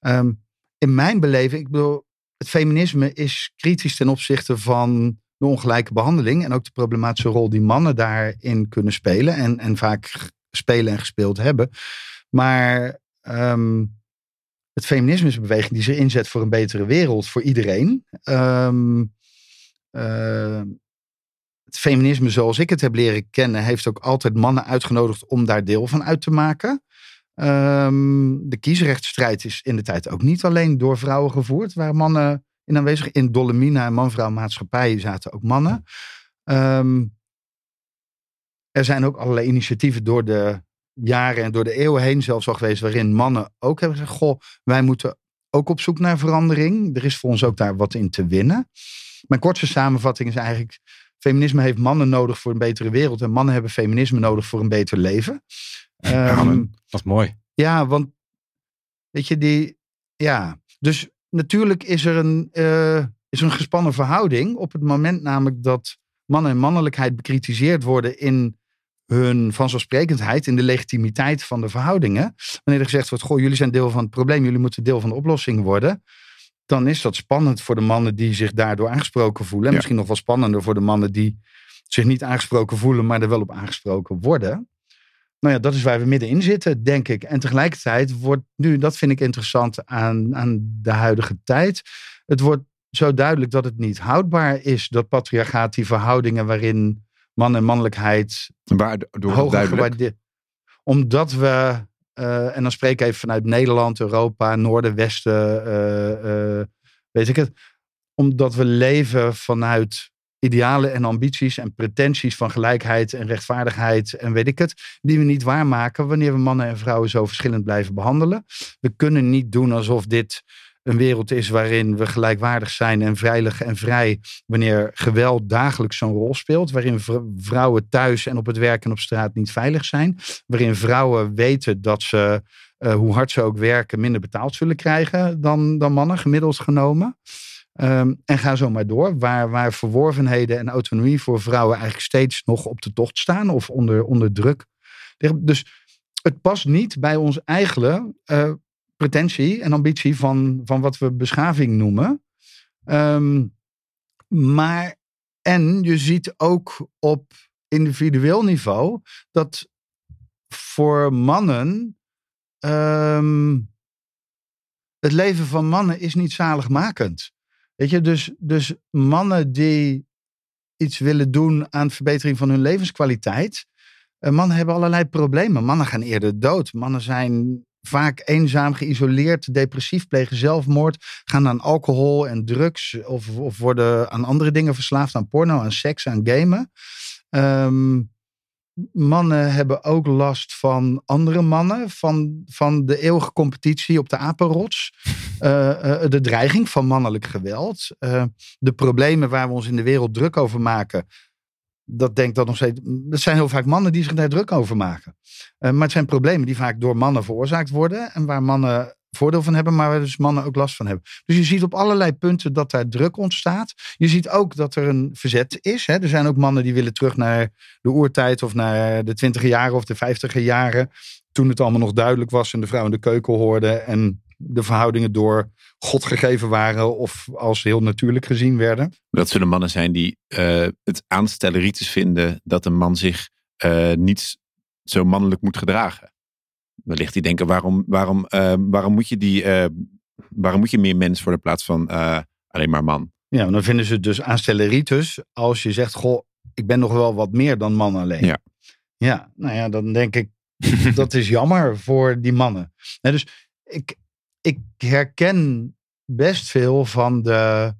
Ehm, in mijn beleving, ik bedoel, het feminisme is kritisch ten opzichte van de ongelijke behandeling. En ook de problematische rol die mannen daarin kunnen spelen. En, en vaak spelen en gespeeld hebben. Maar ehm, het feminisme is een beweging die zich inzet voor een betere wereld voor iedereen. Ehm, eh, het feminisme zoals ik het heb leren kennen, heeft ook altijd mannen uitgenodigd om daar deel van uit te maken. Ehm, de kiesrechtsstrijd is in de tijd ook niet alleen door vrouwen gevoerd, waar mannen in aanwezig. In Dolomina en man-vrouw maatschappij zaten ook mannen. Ehm, er zijn ook allerlei initiatieven door de jaren en door de eeuwen heen zelfs al geweest, waarin mannen ook hebben gezegd: Goh, wij moeten ook op zoek naar verandering. Er is voor ons ook daar wat in te winnen. Mijn kortste samenvatting is eigenlijk: feminisme heeft mannen nodig voor een betere wereld en mannen hebben feminisme nodig voor een beter leven. Amen. Dat is mooi. ja, want weet je, die. Ja, dus natuurlijk is er een, eh, is een gespannen verhouding. Op het moment namelijk dat mannen en mannelijkheid bekritiseerd worden in hun vanzelfsprekendheid, in de legitimiteit van de verhoudingen. Wanneer er gezegd wordt: Goh, jullie zijn deel van het probleem, jullie moeten deel van de oplossing worden. Dan is dat spannend voor de mannen die zich daardoor aangesproken voelen. En Ja. misschien nog wel spannender voor de mannen die zich niet aangesproken voelen, maar er wel op aangesproken worden. Nou ja, dat is waar we middenin zitten, denk ik. En tegelijkertijd wordt nu, dat vind ik interessant aan, aan de huidige tijd. Het wordt zo duidelijk dat het niet houdbaar is, dat patriarchaat, die verhoudingen waarin man en mannelijkheid Waardoor hoger gewaardeerd. Omdat we, eh, en dan spreek ik even vanuit Nederland, Europa, Noorden, Westen, eh, eh, weet ik het. Omdat we leven vanuit idealen en ambities en pretenties van gelijkheid en rechtvaardigheid en weet ik het. Die we niet waarmaken wanneer we mannen en vrouwen zo verschillend blijven behandelen. We kunnen niet doen alsof dit een wereld is waarin we gelijkwaardig zijn en veilig en vrij wanneer geweld dagelijks zo'n rol speelt, waarin vrouwen thuis en op het werk en op straat niet veilig zijn, waarin vrouwen weten dat ze, eh, hoe hard ze ook werken, minder betaald zullen krijgen dan, dan mannen, gemiddeld genomen. Ehm, en ga zo maar door, waar, waar verworvenheden en autonomie voor vrouwen eigenlijk steeds nog op de tocht staan of onder, onder druk. Dus het past niet bij ons eigen eh, pretentie en ambitie van, van wat we beschaving noemen. Ehm, maar, en je ziet ook op individueel niveau dat voor mannen ehm, het leven van mannen is niet zaligmakend. Weet je, dus, dus mannen die iets willen doen aan verbetering van hun levenskwaliteit. eh, mannen hebben allerlei problemen. Mannen gaan eerder dood. Mannen zijn vaak eenzaam, geïsoleerd, depressief, plegen zelfmoord, gaan aan alcohol en drugs of, of worden aan andere dingen verslaafd, aan porno, aan seks, aan gamen. Ehm, mannen hebben ook last van andere mannen, van, van de eeuwige competitie op de apenrots, (laughs) Eh, eh, de dreiging van mannelijk geweld, eh, de problemen waar we ons in de wereld druk over maken. Dat denk dat nog steeds. Dat zijn heel vaak mannen die zich daar druk over maken. Maar het zijn problemen die vaak door mannen veroorzaakt worden. En waar mannen voordeel van hebben, maar waar dus mannen ook last van hebben. Dus je ziet op allerlei punten dat daar druk ontstaat. Je ziet ook dat er een verzet is. Hè. Er zijn ook mannen die willen terug naar de oertijd of naar de twintiger jaren of de vijftiger jaren. Toen het allemaal nog duidelijk was en de vrouw in de keuken hoorde. En de verhoudingen door God gegeven waren of als heel natuurlijk gezien werden. Dat zullen mannen zijn die eh, het aanstelleritis vinden dat een man zich eh, niet zo mannelijk moet gedragen. Wellicht die denken, waarom, waarom, eh, waarom, moet, je die, eh, waarom moet je meer mens voor de plaats van eh, alleen maar man? Ja, maar dan vinden ze het dus aanstelleritis als je zegt, goh, ik ben nog wel wat meer dan man alleen. Ja. Ja, nou ja, dan denk ik, (laughs) dat is jammer voor die mannen. Nee, dus ik, ik herken best veel van de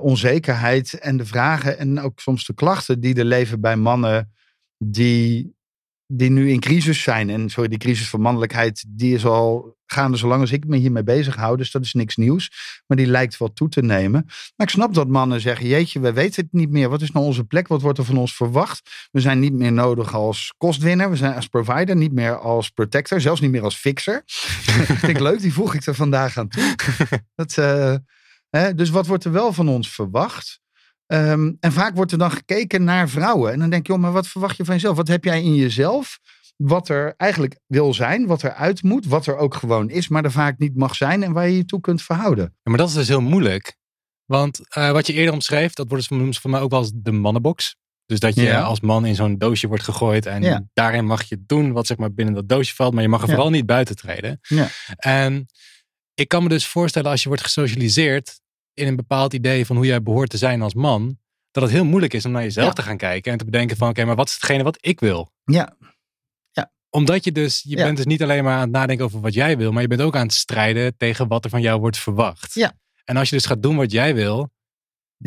onzekerheid en de vragen en ook soms de klachten die er leven bij mannen die, die nu in crisis zijn. En sorry, die crisis van mannelijkheid, die is al gaande zolang als ik me hiermee bezig hou. Dus dat is niks nieuws. Maar die lijkt wel toe te nemen. Maar ik snap dat mannen zeggen, jeetje, we weten het niet meer. Wat is nou onze plek? Wat wordt er van ons verwacht? We zijn niet meer nodig als kostwinner. We zijn als provider, niet meer als protector. Zelfs niet meer als fixer. Vind (laughs) ik leuk, die voeg ik er vandaag aan toe. (laughs) Dat, eh, hè, dus wat wordt er wel van ons verwacht? Ehm, en vaak wordt er dan gekeken naar vrouwen. En dan denk je, joh, maar wat verwacht je van jezelf? Wat heb jij in jezelf? Wat er eigenlijk wil zijn, wat er uit moet, wat er ook gewoon is, maar er vaak niet mag zijn en waar je je toe kunt verhouden. Ja, maar dat is dus heel moeilijk. Want eh, wat je eerder omschreef, dat wordt dus voor mij ook wel als de mannenbox. Dus dat je Ja. als man in zo'n doosje wordt gegooid en Ja. daarin mag je doen wat zeg maar binnen dat doosje valt, maar je mag er vooral niet buiten treden. Ja. En ik kan me dus voorstellen als je wordt gesocialiseerd in een bepaald idee van hoe jij behoort te zijn als man, dat het heel moeilijk is om naar jezelf Ja. te gaan kijken en te bedenken van oké, maar wat is hetgene wat ik wil? Ja, Omdat je dus, je Ja. bent dus niet alleen maar aan het nadenken over wat jij wil, maar je bent ook aan het strijden tegen wat er van jou wordt verwacht. Ja. En als je dus gaat doen wat jij wil, Ja.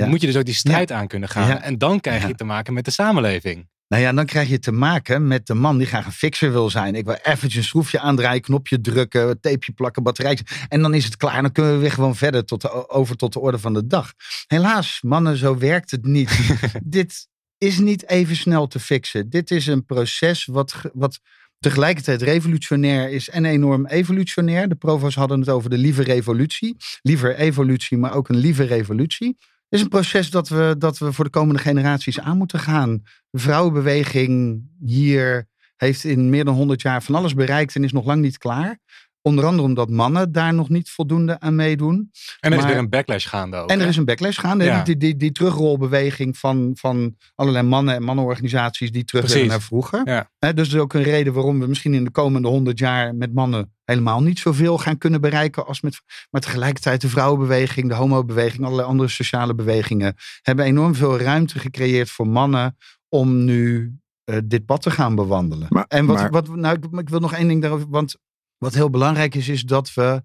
dan moet je dus ook die strijd aan kunnen gaan. Ja. En dan krijg je Ja. te maken met de samenleving. Nou ja, dan krijg je te maken met de man die graag een fixer wil zijn. Ik wil eventjes een schroefje aandraaien, knopje drukken, tapeje plakken, batterijtje. En dan is het klaar. Dan kunnen we weer gewoon verder tot de, over tot de orde van de dag. Helaas, mannen, zo werkt het niet. (laughs) Dit is niet even snel te fixen. Dit is een proces wat, wat tegelijkertijd revolutionair is en enorm evolutionair. De provo's hadden het over de lieve revolutie. Liever evolutie, maar ook een lieve revolutie. Is een proces dat we, dat we voor de komende generaties aan moeten gaan. De vrouwenbeweging hier heeft in meer dan 100 jaar van alles bereikt en is nog lang niet klaar. Onder andere omdat mannen daar nog niet voldoende aan meedoen. En er is weer een backlash gaande ook. En er hè? is een backlash gaande. Ja. Die, die, die terugrolbeweging van, van allerlei mannen en mannenorganisaties die terug willen naar vroeger. Ja. Hè, dus dat is ook een reden waarom we misschien in de komende honderd jaar met mannen helemaal niet zoveel gaan kunnen bereiken. Als met, maar tegelijkertijd de vrouwenbeweging, de homobeweging, allerlei andere sociale bewegingen hebben enorm veel ruimte gecreëerd voor mannen om nu eh, dit pad te gaan bewandelen. Maar- en wat, maar- wat, nou, ik, ik wil nog één ding daarover, want wat heel belangrijk is, is dat we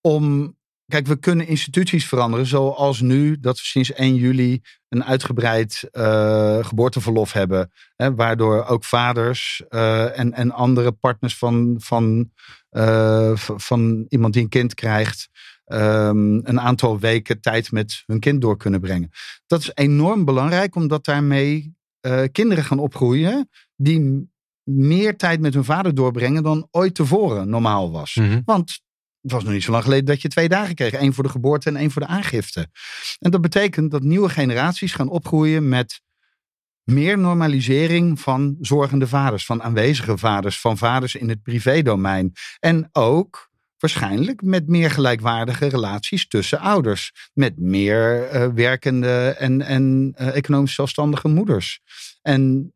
om. Kijk, we kunnen instituties veranderen, zoals nu dat we sinds 1 juli een uitgebreid eh, geboorteverlof hebben. Hè, waardoor ook vaders eh, en, en andere partners van, van, eh, van iemand die een kind krijgt. ehm, een aantal weken tijd met hun kind door kunnen brengen. Dat is enorm belangrijk, omdat daarmee eh, kinderen gaan opgroeien die meer tijd met hun vader doorbrengen dan ooit tevoren normaal was. Mhm. Want het was nog niet zo lang geleden dat je twee dagen kreeg. één voor de geboorte en één voor de aangifte. En dat betekent dat nieuwe generaties gaan opgroeien met meer normalisering van zorgende vaders, van aanwezige vaders, van vaders in het privédomein. En ook waarschijnlijk met meer gelijkwaardige relaties tussen ouders. Met meer eh, werkende en, en eh, economisch zelfstandige moeders. En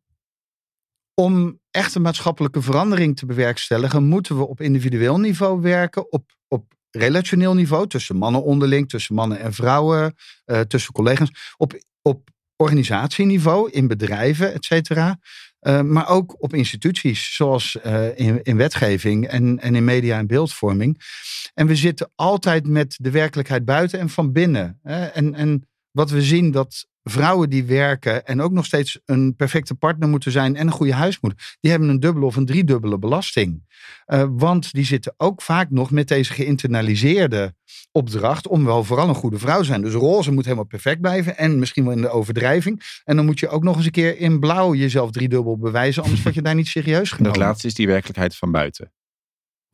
om echte maatschappelijke verandering te bewerkstelligen, moeten we op individueel niveau werken, op, op relationeel niveau, tussen mannen onderling, tussen mannen en vrouwen, eh, tussen collega's, op, op organisatieniveau, in bedrijven, et cetera. Uh, maar ook op instituties, zoals uh, in, in wetgeving en, en in media en beeldvorming. En we zitten altijd met de werkelijkheid buiten en van binnen. Hè? En, en wat we zien dat vrouwen die werken en ook nog steeds een perfecte partner moeten zijn en een goede huismoeder, die hebben een dubbele of een driedubbele belasting. Uh, want die zitten ook vaak nog met deze geïnternaliseerde opdracht om wel vooral een goede vrouw te zijn. Dus roze moet helemaal perfect blijven en misschien wel in de overdrijving. En dan moet je ook nog eens een keer in blauw jezelf driedubbel bewijzen, anders word je daar niet serieus genomen. Dat laatste is die werkelijkheid van buiten.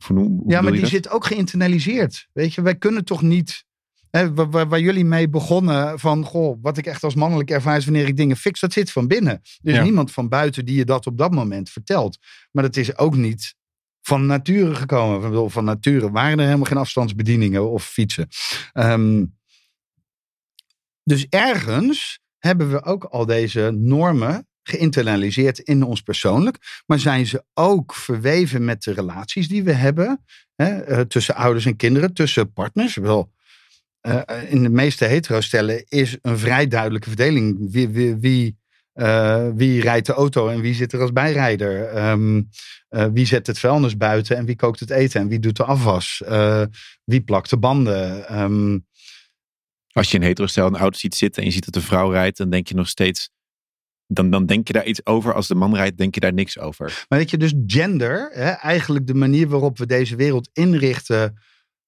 Hoe, hoe ja, maar die zit ook geïnternaliseerd. Weet je, wij kunnen toch niet Hè, waar, waar, jullie mee begonnen van, goh, wat ik echt als mannelijk ervaar is wanneer ik dingen fix, dat zit van binnen. Er is niemand van buiten die je dat op dat moment vertelt. Maar dat is ook niet van nature gekomen. Van nature waren er helemaal geen afstandsbedieningen of fietsen. Um, dus ergens hebben we ook al deze normen geïnternaliseerd in ons persoonlijk, maar zijn ze ook verweven met de relaties die we hebben hè, eh, tussen ouders en kinderen, tussen partners. Wel, uh, in de meeste hetero-stellen is een vrij duidelijke verdeling. Wie, wie, wie, uh, wie, rijdt de auto en wie zit er als bijrijder? Um, uh, wie zet het vuilnis buiten en wie kookt het eten en wie doet de afwas? wie plakt de banden? Um, Als je een hetero-stel een auto ziet zitten en je ziet dat de vrouw rijdt, dan denk je nog steeds dan, dan denk je daar iets over. Als de man rijdt, denk je daar niks over. Maar weet je, dus gender, hè, eigenlijk de manier waarop we deze wereld inrichten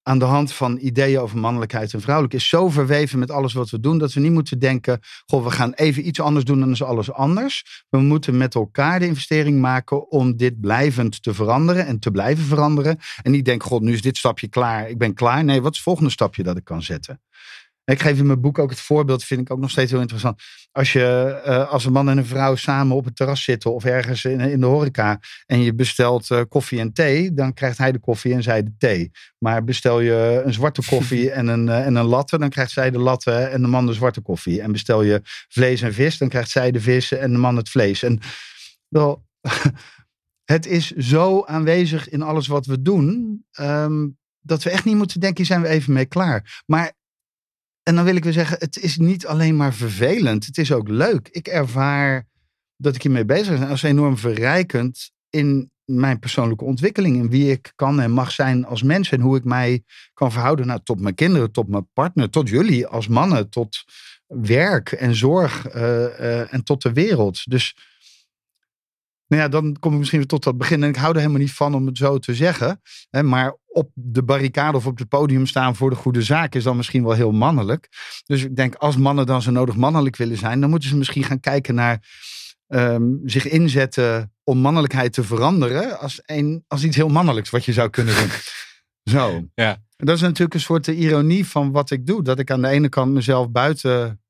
aan de hand van ideeën over mannelijkheid en vrouwelijk is zo verweven met alles wat we doen, dat we niet moeten denken, goh, we gaan even iets anders doen dan is alles anders. We moeten met elkaar de investering maken om dit blijvend te veranderen en te blijven veranderen. En niet denken, god, nu is dit stapje klaar, ik ben klaar. Nee, wat is het volgende stapje dat ik kan zetten? Ik geef in mijn boek ook het voorbeeld, vind ik ook nog steeds heel interessant. Als je uh, als een man en een vrouw samen op het terras zitten of ergens in, in de horeca en je bestelt uh, koffie en thee, dan krijgt hij de koffie en zij de thee. Maar bestel je een zwarte (laughs) koffie en een, uh, en een latte, dan krijgt zij de latte en de man de zwarte koffie. En bestel je vlees en vis, dan krijgt zij de vis en de man het vlees. En wel, (laughs) het is zo aanwezig in alles wat we doen, um, dat we echt niet moeten denken, zijn we even mee klaar. Maar en dan wil ik weer zeggen, het is niet alleen maar vervelend. Het is ook leuk. Ik ervaar dat ik hiermee bezig ben als enorm verrijkend in mijn persoonlijke ontwikkeling. In wie ik kan en mag zijn als mens. En hoe ik mij kan verhouden nou, tot mijn kinderen, tot mijn partner, tot jullie als mannen. Tot werk en zorg uh, uh, en tot de wereld. Dus nou ja, dan kom ik misschien weer tot dat begin. En ik hou er helemaal niet van om het zo te zeggen. Hè, maar op de barricade of op het podium staan voor de goede zaak is dan misschien wel heel mannelijk. Dus ik denk, als mannen dan zo nodig mannelijk willen zijn, dan moeten ze misschien gaan kijken naar um, zich inzetten om mannelijkheid te veranderen. Als, een, als iets heel mannelijks wat je zou kunnen doen. (laughs) zo. Ja. Dat is natuurlijk een soort ironie van wat ik doe. Dat ik aan de ene kant mezelf buiten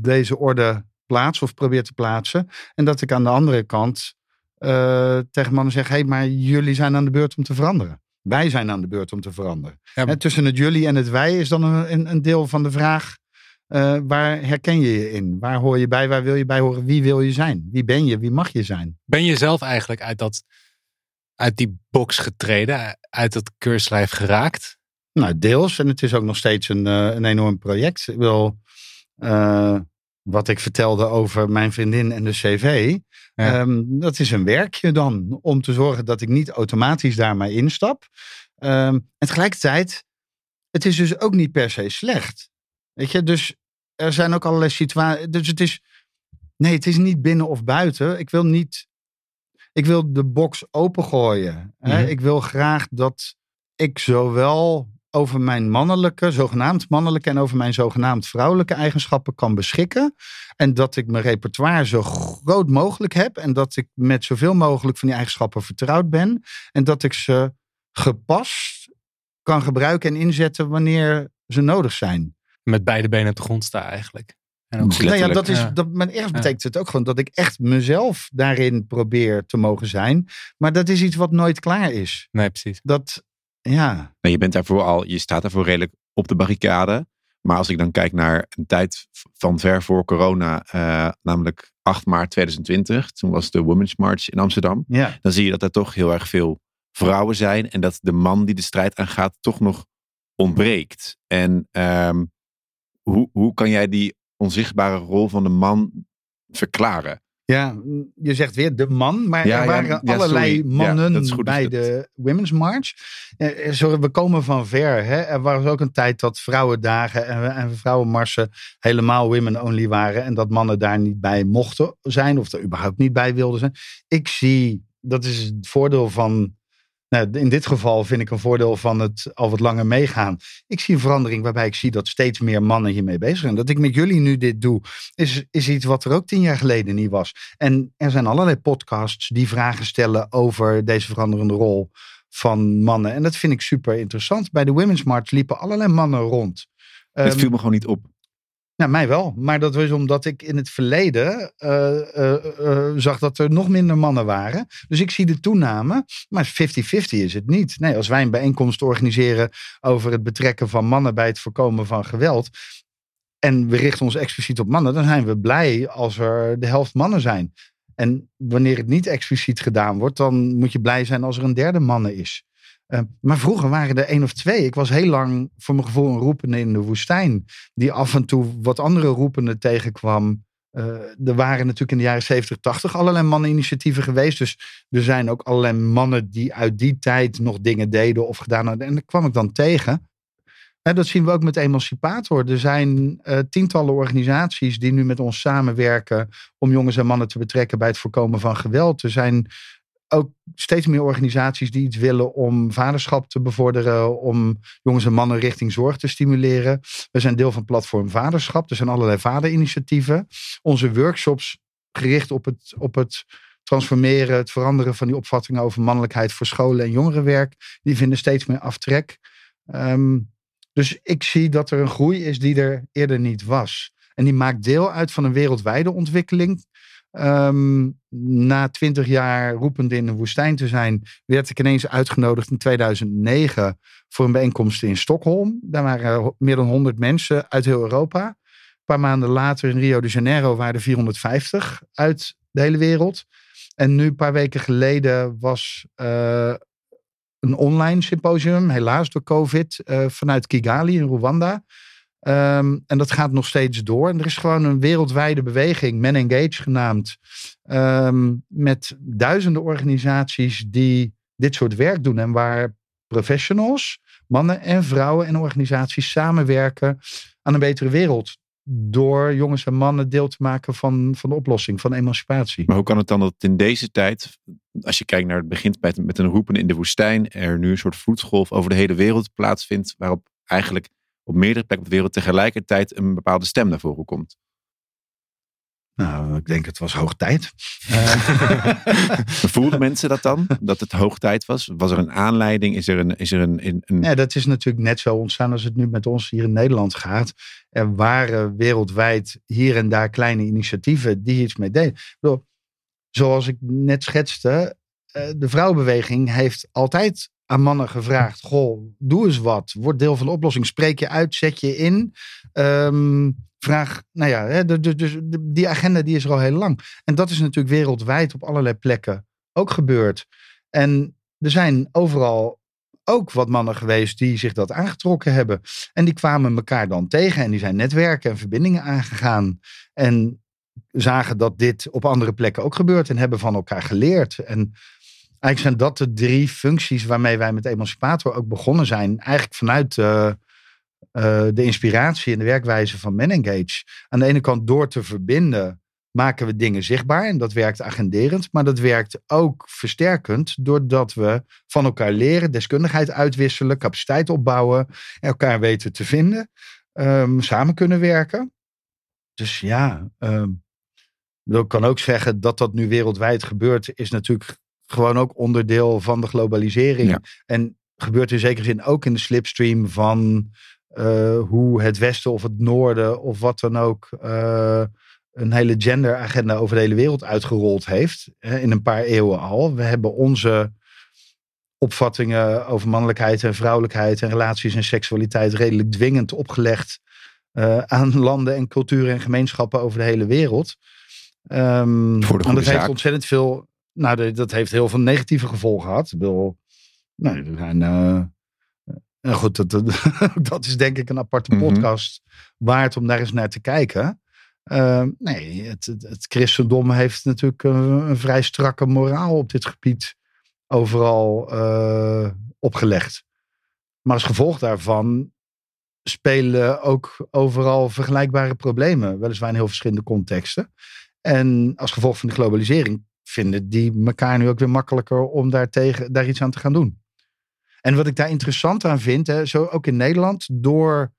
deze orde plaats of probeer te plaatsen. En dat ik aan de andere kant uh, tegen mannen zeg: hé, hey, maar jullie zijn aan de beurt om te veranderen. Wij zijn aan de beurt om te veranderen. Ja. En tussen het jullie en het wij is dan een, een deel van de vraag: uh, waar herken je je in? Waar hoor je bij? Waar wil je bij horen? Wie wil je zijn? Wie ben je? Wie mag je zijn? Ben je zelf eigenlijk uit, dat, uit die box getreden, uit dat keurslijf geraakt? Nou, deels. En het is ook nog steeds een, uh, een enorm project. Ik wil. Uh, wat ik vertelde over mijn vriendin en de cv. Ja. Um, dat is een werkje dan om te zorgen dat ik niet automatisch daar maar instap. Um, en tegelijkertijd, het is dus ook niet per se slecht. Weet je, dus er zijn ook allerlei situaties. Dus het is, nee, het is niet binnen of buiten. Ik wil niet, ik wil de box opengooien. Mm -hmm. Ik wil graag dat ik zowel over mijn mannelijke, zogenaamd mannelijke en over mijn zogenaamd vrouwelijke eigenschappen kan beschikken. En dat ik mijn repertoire zo groot mogelijk heb. En dat ik met zoveel mogelijk van die eigenschappen vertrouwd ben. En dat ik ze gepast kan gebruiken en inzetten wanneer ze nodig zijn. Met beide benen op de grond staan eigenlijk. En ook. Nou ja, dat is, dat, maar ergens Ja. betekent het ook gewoon dat ik echt mezelf daarin probeer te mogen zijn. Maar dat is iets wat nooit klaar is. Nee, precies. Dat, ja, Nou, je bent daarvoor al, je staat daarvoor redelijk op de barricade. Maar als ik dan kijk naar een tijd van ver voor corona, eh, namelijk 8 maart 2020, toen was de Women's March in Amsterdam. ja. Dan zie je dat er toch heel erg veel vrouwen zijn en dat de man die de strijd aangaat toch nog ontbreekt. En ehm, hoe, hoe kan jij die onzichtbare rol van de man verklaren? Ja, je zegt weer de man, maar Ja, er waren ja, allerlei sorry. Mannen goed bij de Women's March. Eh, eh, sorry, we komen van ver. Hè? Er was ook een tijd dat vrouwendagen en, en vrouwenmarsen helemaal women-only waren. En dat mannen daar niet bij mochten zijn of er überhaupt niet bij wilden zijn. Ik zie, dat is het voordeel van... Nou, in dit geval vind ik een voordeel van het al wat langer meegaan. Ik zie een verandering waarbij ik zie dat steeds meer mannen hiermee bezig zijn. Dat ik met jullie nu dit doe, is, is iets wat er ook tien jaar geleden niet was. En er zijn allerlei podcasts die vragen stellen over deze veranderende rol van mannen. En dat vind ik super interessant. Bij de Women's March liepen allerlei mannen rond. Het Ehm, viel me gewoon niet op. nou, mij wel. Maar dat was omdat ik in het verleden eh, eh, eh, zag dat er nog minder mannen waren. Dus ik zie de toename. Maar 50-50 is het niet. Nee, als wij een bijeenkomst organiseren over het betrekken van mannen bij het voorkomen van geweld. En we richten ons expliciet op mannen, dan zijn we blij als er de helft mannen zijn. En wanneer het niet expliciet gedaan wordt, dan moet je blij zijn als er een derde mannen is. Eh, maar vroeger waren er één of twee. Ik was heel lang voor mijn gevoel een roepende in de woestijn. Die af en toe wat andere roependen tegenkwam. Eh, er waren natuurlijk in de jaren 70, 80 allerlei manneninitiatieven geweest. Dus er zijn ook allerlei mannen die uit die tijd nog dingen deden of gedaan hadden. En daar kwam ik dan tegen. En dat zien we ook met Emancipator. Er zijn eh, tientallen organisaties die nu met ons samenwerken om jongens en mannen te betrekken bij het voorkomen van geweld. Er zijn ook steeds meer organisaties die iets willen om vaderschap te bevorderen, om jongens en mannen richting zorg te stimuleren. We zijn deel van platform Vaderschap. Er zijn allerlei vaderinitiatieven. Onze workshops gericht op het, op het transformeren, het veranderen van die opvattingen over mannelijkheid voor scholen en jongerenwerk, die vinden steeds meer aftrek. Ehm, dus ik zie dat er een groei is die er eerder niet was. En die maakt deel uit van een wereldwijde ontwikkeling. Ehm, na twintig jaar roepend in de woestijn te zijn, werd ik ineens uitgenodigd in 2009 voor een bijeenkomst in Stockholm. Daar waren meer dan 100 mensen uit heel Europa. Een paar maanden later in Rio de Janeiro waren er 450 uit de hele wereld. En nu, een paar weken geleden, was eh, een online symposium, helaas door COVID, eh, vanuit Kigali in Rwanda. Ehm, en dat gaat nog steeds door. En er is gewoon een wereldwijde beweging, Men Engage genaamd, ehm, met duizenden organisaties die dit soort werk doen. En waar professionals, mannen en vrouwen en organisaties samenwerken aan een betere wereld. Door jongens en mannen deel te maken van, van de oplossing, van emancipatie. Maar hoe kan het dan dat in deze tijd, als je kijkt naar het begint met, met een roepen in de woestijn, er nu een soort vloedgolf over de hele wereld plaatsvindt, waarop eigenlijk op meerdere plekken op de wereld tegelijkertijd een bepaalde stem naar voren komt? Nou, ik denk het was hoog tijd. (laughs) (laughs) Voelden mensen dat dan? Dat het hoog tijd was? Was er een aanleiding? Is er een. Is er een, een, een- Ja, dat is natuurlijk net zo ontstaan als het nu met ons hier in Nederland gaat. Er waren wereldwijd hier en daar kleine initiatieven die iets mee deden. Bedoel, Zoals ik net schetste, eh, de vrouwenbeweging heeft altijd aan mannen gevraagd: Goh, doe eens wat. Word deel van de oplossing. Spreek je uit, zet je in. Ehm, vraag, nou ja, de- de- die agenda die is er al heel lang. En dat is natuurlijk wereldwijd op allerlei plekken ook gebeurd. En er zijn overal ook wat mannen geweest die zich dat aangetrokken hebben. En die kwamen elkaar dan tegen en die zijn netwerken en verbindingen aangegaan. En zagen dat dit op andere plekken ook gebeurt en hebben van elkaar geleerd. En eigenlijk zijn dat de drie functies waarmee wij met Emancipator ook begonnen zijn. Eigenlijk vanuit eh, eh, de inspiratie en de werkwijze van Men Engage. Aan de ene kant door te verbinden maken we dingen zichtbaar en dat werkt agenderend, maar dat werkt ook versterkend doordat we van elkaar leren, deskundigheid uitwisselen, capaciteit opbouwen, elkaar weten te vinden, ehm, samen kunnen werken. Dus ja, ehm, ik kan ook zeggen dat dat nu wereldwijd gebeurt, is natuurlijk gewoon ook onderdeel van de globalisering. Ja. En gebeurt in zekere zin ook in de slipstream van eh, hoe het Westen of het Noorden of wat dan ook eh, een hele genderagenda over de hele wereld uitgerold heeft. Hè, in een paar eeuwen al. We hebben onze opvattingen over mannelijkheid en vrouwelijkheid en relaties en seksualiteit redelijk dwingend opgelegd eh, aan (laughs) landen en culturen en gemeenschappen over de hele wereld. Voor de en dat heeft ontzettend veel. Nou, dat heeft heel veel negatieve gevolgen gehad. Ik bedoel, nou, er zijn. eh, nou goed, dat, dat, (laughs) dat is denk ik een aparte Mhm. podcast waard om daar eens naar te kijken. Ehm, nee, het, het, het christendom heeft natuurlijk een, een vrij strakke moraal op dit gebied overal eh, opgelegd. Maar als gevolg daarvan spelen ook overal vergelijkbare problemen, weliswaar in heel verschillende contexten. En als gevolg van de globalisering vinden die elkaar nu ook weer makkelijker om daar, tegen, daar iets aan te gaan doen. En wat ik daar interessant aan vind, hè, zo ook in Nederland, door,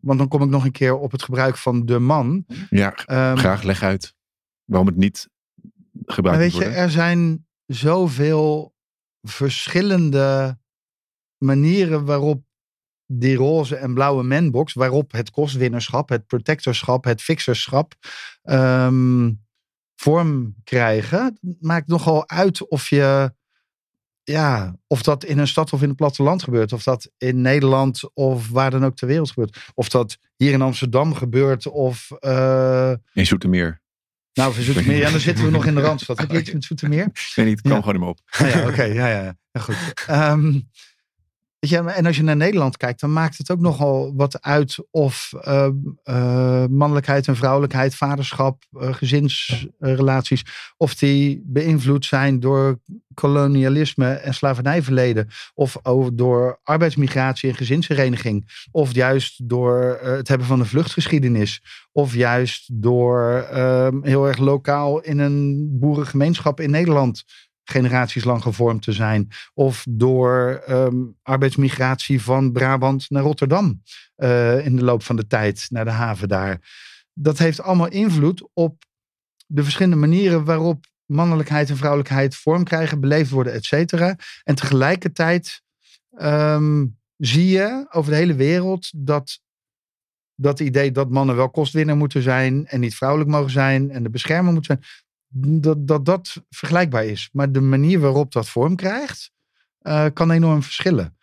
want dan kom ik nog een keer op het gebruik van de man. Ja, Ehm, graag leg uit waarom het niet gebruikt weet moet je, er zijn zoveel verschillende manieren waarop die roze en blauwe manbox, waarop het kostwinnerschap, het protectorschap, het fixerschap ehm, vorm krijgen. Maakt nogal uit of je, ja, of dat in een stad of in het platteland gebeurt, of dat in Nederland of waar dan ook ter wereld gebeurt, of dat hier in Amsterdam gebeurt of eh, In Zoetermeer. nou, voor Zoetermeer, ja, dan zitten we nog in de Randstad. Heb je iets (laughs) met Zoetermeer? Ik weet niet, het kwam Ja. gewoon in me op. Ah ja, oké, ja, ja, ja, goed. Ehm, en als je naar Nederland kijkt, dan maakt het ook nogal wat uit of ehm, eh, mannelijkheid en vrouwelijkheid, vaderschap, eh, gezinsrelaties, of die beïnvloed zijn door kolonialisme en slavernijverleden, of door arbeidsmigratie en gezinshereniging, of juist door eh, het hebben van een vluchtgeschiedenis, of juist door ehm, heel erg lokaal in een boerengemeenschap in Nederland generaties lang gevormd te zijn. Of door ehm, arbeidsmigratie van Brabant naar Rotterdam eh, in de loop van de tijd naar de haven daar. Dat heeft allemaal invloed op de verschillende manieren waarop mannelijkheid en vrouwelijkheid vorm krijgen, beleefd worden, et cetera. En tegelijkertijd ehm, zie je over de hele wereld dat dat idee dat mannen wel kostwinner moeten zijn en niet vrouwelijk mogen zijn en de beschermer moeten zijn, dat, dat dat vergelijkbaar is. Maar de manier waarop dat vorm krijgt, eh, kan enorm verschillen.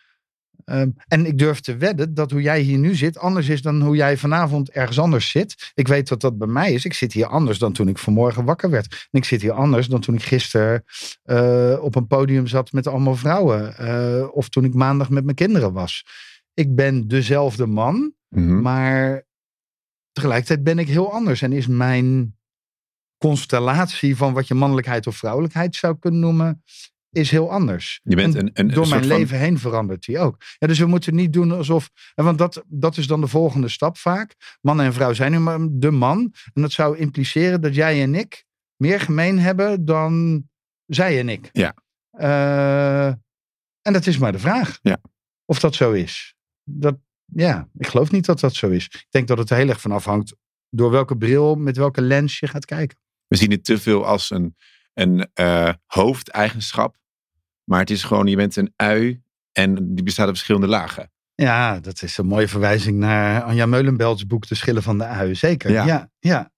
Ehm, en ik durf te wedden dat hoe jij hier nu zit, anders is dan hoe jij vanavond ergens anders zit. Ik weet dat dat bij mij is. Ik zit hier anders dan toen ik vanmorgen wakker werd. En ik zit hier anders dan toen ik gisteren eh, op een podium zat met allemaal vrouwen. eh, of toen ik maandag met mijn kinderen was. Ik ben dezelfde man, Mhm. maar tegelijkertijd ben ik heel anders. En is mijn constellatie van wat je mannelijkheid of vrouwelijkheid zou kunnen noemen, is heel anders. Je bent En een, een, door een mijn van- leven heen verandert die ook. Ja, dus we moeten niet doen alsof. Want dat, dat is dan de volgende stap vaak. Man en vrouw zijn nu maar de man. En dat zou impliceren dat jij en ik meer gemeen hebben dan zij en ik. Ja. Eh, en dat is maar de vraag. Ja. Of dat zo is. Dat, ja, ik geloof niet dat dat zo is. Ik denk dat het er heel erg van afhangt door welke bril, met welke lens je gaat kijken. We zien het te veel als een, een eh, hoofdeigenschap. Maar het is gewoon, je bent een ui en die bestaat uit verschillende lagen. Ja, dat is een mooie verwijzing naar Anja Meulenbelts boek De Schillen van de Ui. Zeker. Ja. Ja, ja,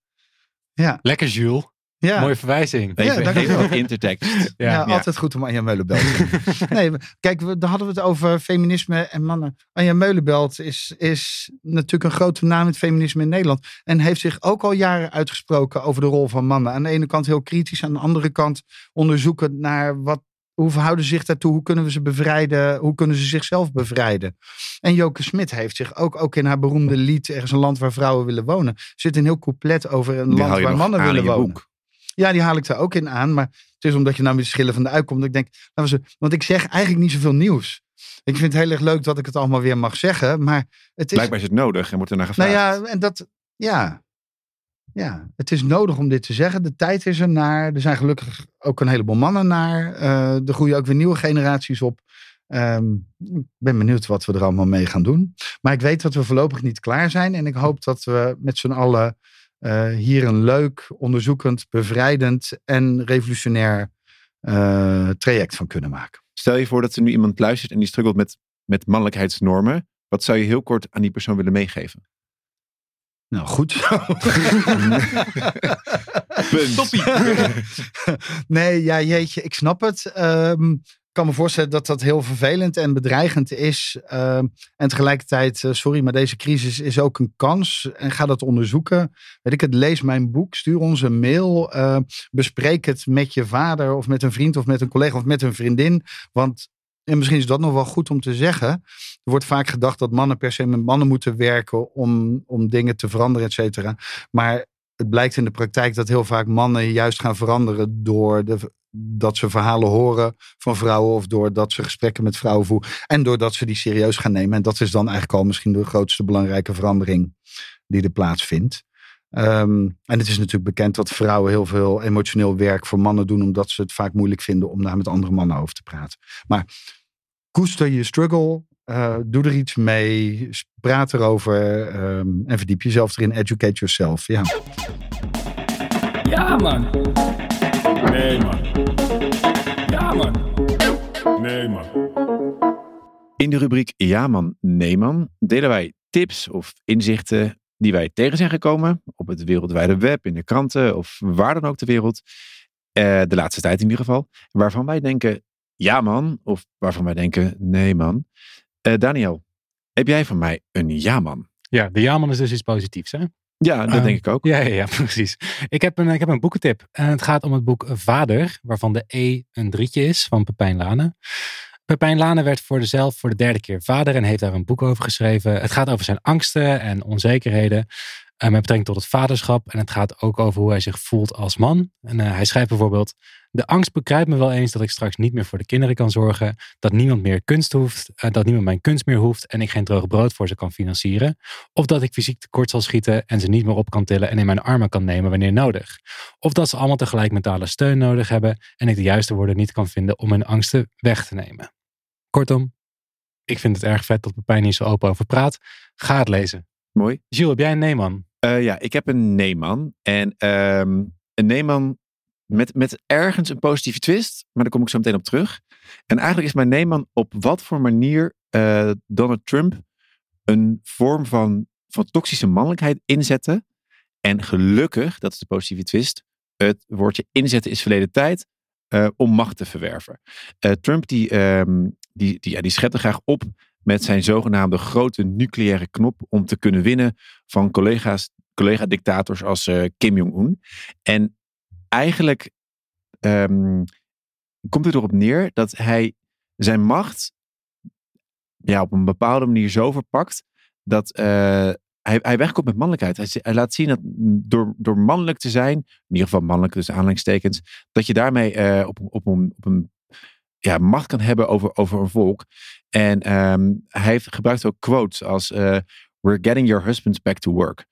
ja. Lekker, Jules. Ja. Mooie verwijzing. Ja, Even, dankjewel. even intertekst. (laughs) Ja, Ja. altijd goed om Anja Meulenbelt te doen. (laughs) nee, kijk, we, daar hadden we het over feminisme en mannen. Anja Meulenbelt is, is natuurlijk een grote naam in het feminisme in Nederland. En heeft zich ook al jaren uitgesproken over de rol van mannen. Aan de ene kant heel kritisch, aan de andere kant onderzoekend naar wat, hoe verhouden ze zich daartoe, hoe kunnen we ze bevrijden, hoe kunnen ze zichzelf bevrijden. En Joke Smit heeft zich ook, ook in haar beroemde lied, er is een land waar vrouwen willen wonen, zit een heel couplet over een Die land waar mannen aan in willen je wonen. boek. Ja, die haal ik daar ook in aan. Maar het is omdat je nou met de schillen van de uitkomt. Dat ik denk, want ik zeg eigenlijk niet zoveel nieuws. Ik vind het heel erg leuk dat ik het allemaal weer mag zeggen. Maar het is. Blijkbaar is het nodig en wordt er naar nou gevraagd. ja, en dat. Ja. Ja, het is nodig om dit te zeggen. De tijd is er naar. Er zijn gelukkig ook een heleboel mannen naar. Eh, er groeien ook weer nieuwe generaties op. Ehm, ik ben benieuwd wat we er allemaal mee gaan doen. Maar ik weet dat we voorlopig niet klaar zijn. En ik hoop dat we met z'n allen eh, hier een leuk, onderzoekend, bevrijdend en revolutionair eh, traject van kunnen maken. Stel je voor dat er nu iemand luistert en die struggelt met, met mannelijkheidsnormen. Wat zou je heel kort aan die persoon willen meegeven? Nou, goed (laughs) zo. Toppie. (laughs) nee, ja, jeetje, ik snap het. Ik kan me voorstellen dat dat heel vervelend en bedreigend is. Ehm, en tegelijkertijd, eh, sorry, maar deze crisis is ook een kans. En ga dat onderzoeken. Weet ik het, lees mijn boek, stuur ons een mail. eh, bespreek het met je vader of met een vriend of met een collega of met een vriendin. Want en misschien is dat nog wel goed om te zeggen. Er wordt vaak gedacht dat mannen per se met mannen moeten werken om, om dingen te veranderen, et cetera. Maar het blijkt in de praktijk dat heel vaak mannen juist gaan veranderen door de, dat ze verhalen horen van vrouwen of doordat ze gesprekken met vrouwen voeren en doordat ze die serieus gaan nemen. En dat is dan eigenlijk al misschien de grootste belangrijke verandering die er plaatsvindt. Ehm, en het is natuurlijk bekend dat vrouwen heel veel emotioneel werk voor mannen doen, omdat ze het vaak moeilijk vinden om daar met andere mannen over te praten. Maar koester je struggle, eh, doe er iets mee, praat erover ehm, en verdiep jezelf erin. Educate yourself. Ja. Ja, man. Nee, man. Ja, man. Nee, man. In de rubriek Ja man, nee man delen wij tips of inzichten die wij tegen zijn gekomen op het wereldwijde web, in de kranten of waar dan ook ter wereld. Eh, de laatste tijd in ieder geval. Waarvan wij denken ja man of waarvan wij denken nee man. Eh, Daniel, heb jij van mij een ja man? Ja, de jaman is dus iets positiefs, hè? Ja, dat Ehm, denk ik ook. Ja, ja, ja, (laughs) precies. Ik heb, een, ik heb een boekentip. En het gaat om het boek Vader, waarvan de E een drietje is, van Pepijn Lane. Pepijn Lane werd voor, voor de derde keer vader en heeft daar een boek over geschreven. Het gaat over zijn angsten en onzekerheden eh, met betrekking tot het vaderschap. En het gaat ook over hoe hij zich voelt als man. En eh, hij schrijft bijvoorbeeld... De angst bekruipt me wel eens dat ik straks niet meer voor de kinderen kan zorgen. Dat niemand meer kunst hoeft. eh, dat niemand mijn kunst meer hoeft. En ik geen droog brood voor ze kan financieren. Of dat ik fysiek tekort zal schieten en ze niet meer op kan tillen en in mijn armen kan nemen wanneer nodig. Of dat ze allemaal tegelijk mentale steun nodig hebben en ik de juiste woorden niet kan vinden om hun angsten weg te nemen. Kortom, ik vind het erg vet dat Pepijn hier zo open over praat. Ga het lezen. Mooi. Gilles, heb jij een nee-man? Eh, ja, ik heb een nee-man. En ehm, een nee-man met, met ergens een positieve twist. Maar daar kom ik zo meteen op terug. En eigenlijk is mijn nee-man op wat voor manier eh, Donald Trump een vorm van, van toxische mannelijkheid inzette. En gelukkig, dat is de positieve twist, het woordje inzetten is verleden tijd eh, om macht te verwerven. Eh, Trump die, ehm, die, die, ja, die schette graag op met zijn zogenaamde grote nucleaire knop om te kunnen winnen van collega's, collega-dictators als Kim Jong-un. En eigenlijk ehm, komt het erop neer dat hij zijn macht ja, op een bepaalde manier zo verpakt dat eh, hij, hij wegkomt met mannelijkheid. Hij, hij laat zien dat door, door mannelijk te zijn, in ieder geval mannelijk dus aanhalingstekens, dat je daarmee eh, op, op, een, op een ja, macht kan hebben over, over een volk. En ehm, hij heeft gebruikt ook quotes als eh, We're getting your husbands back to work.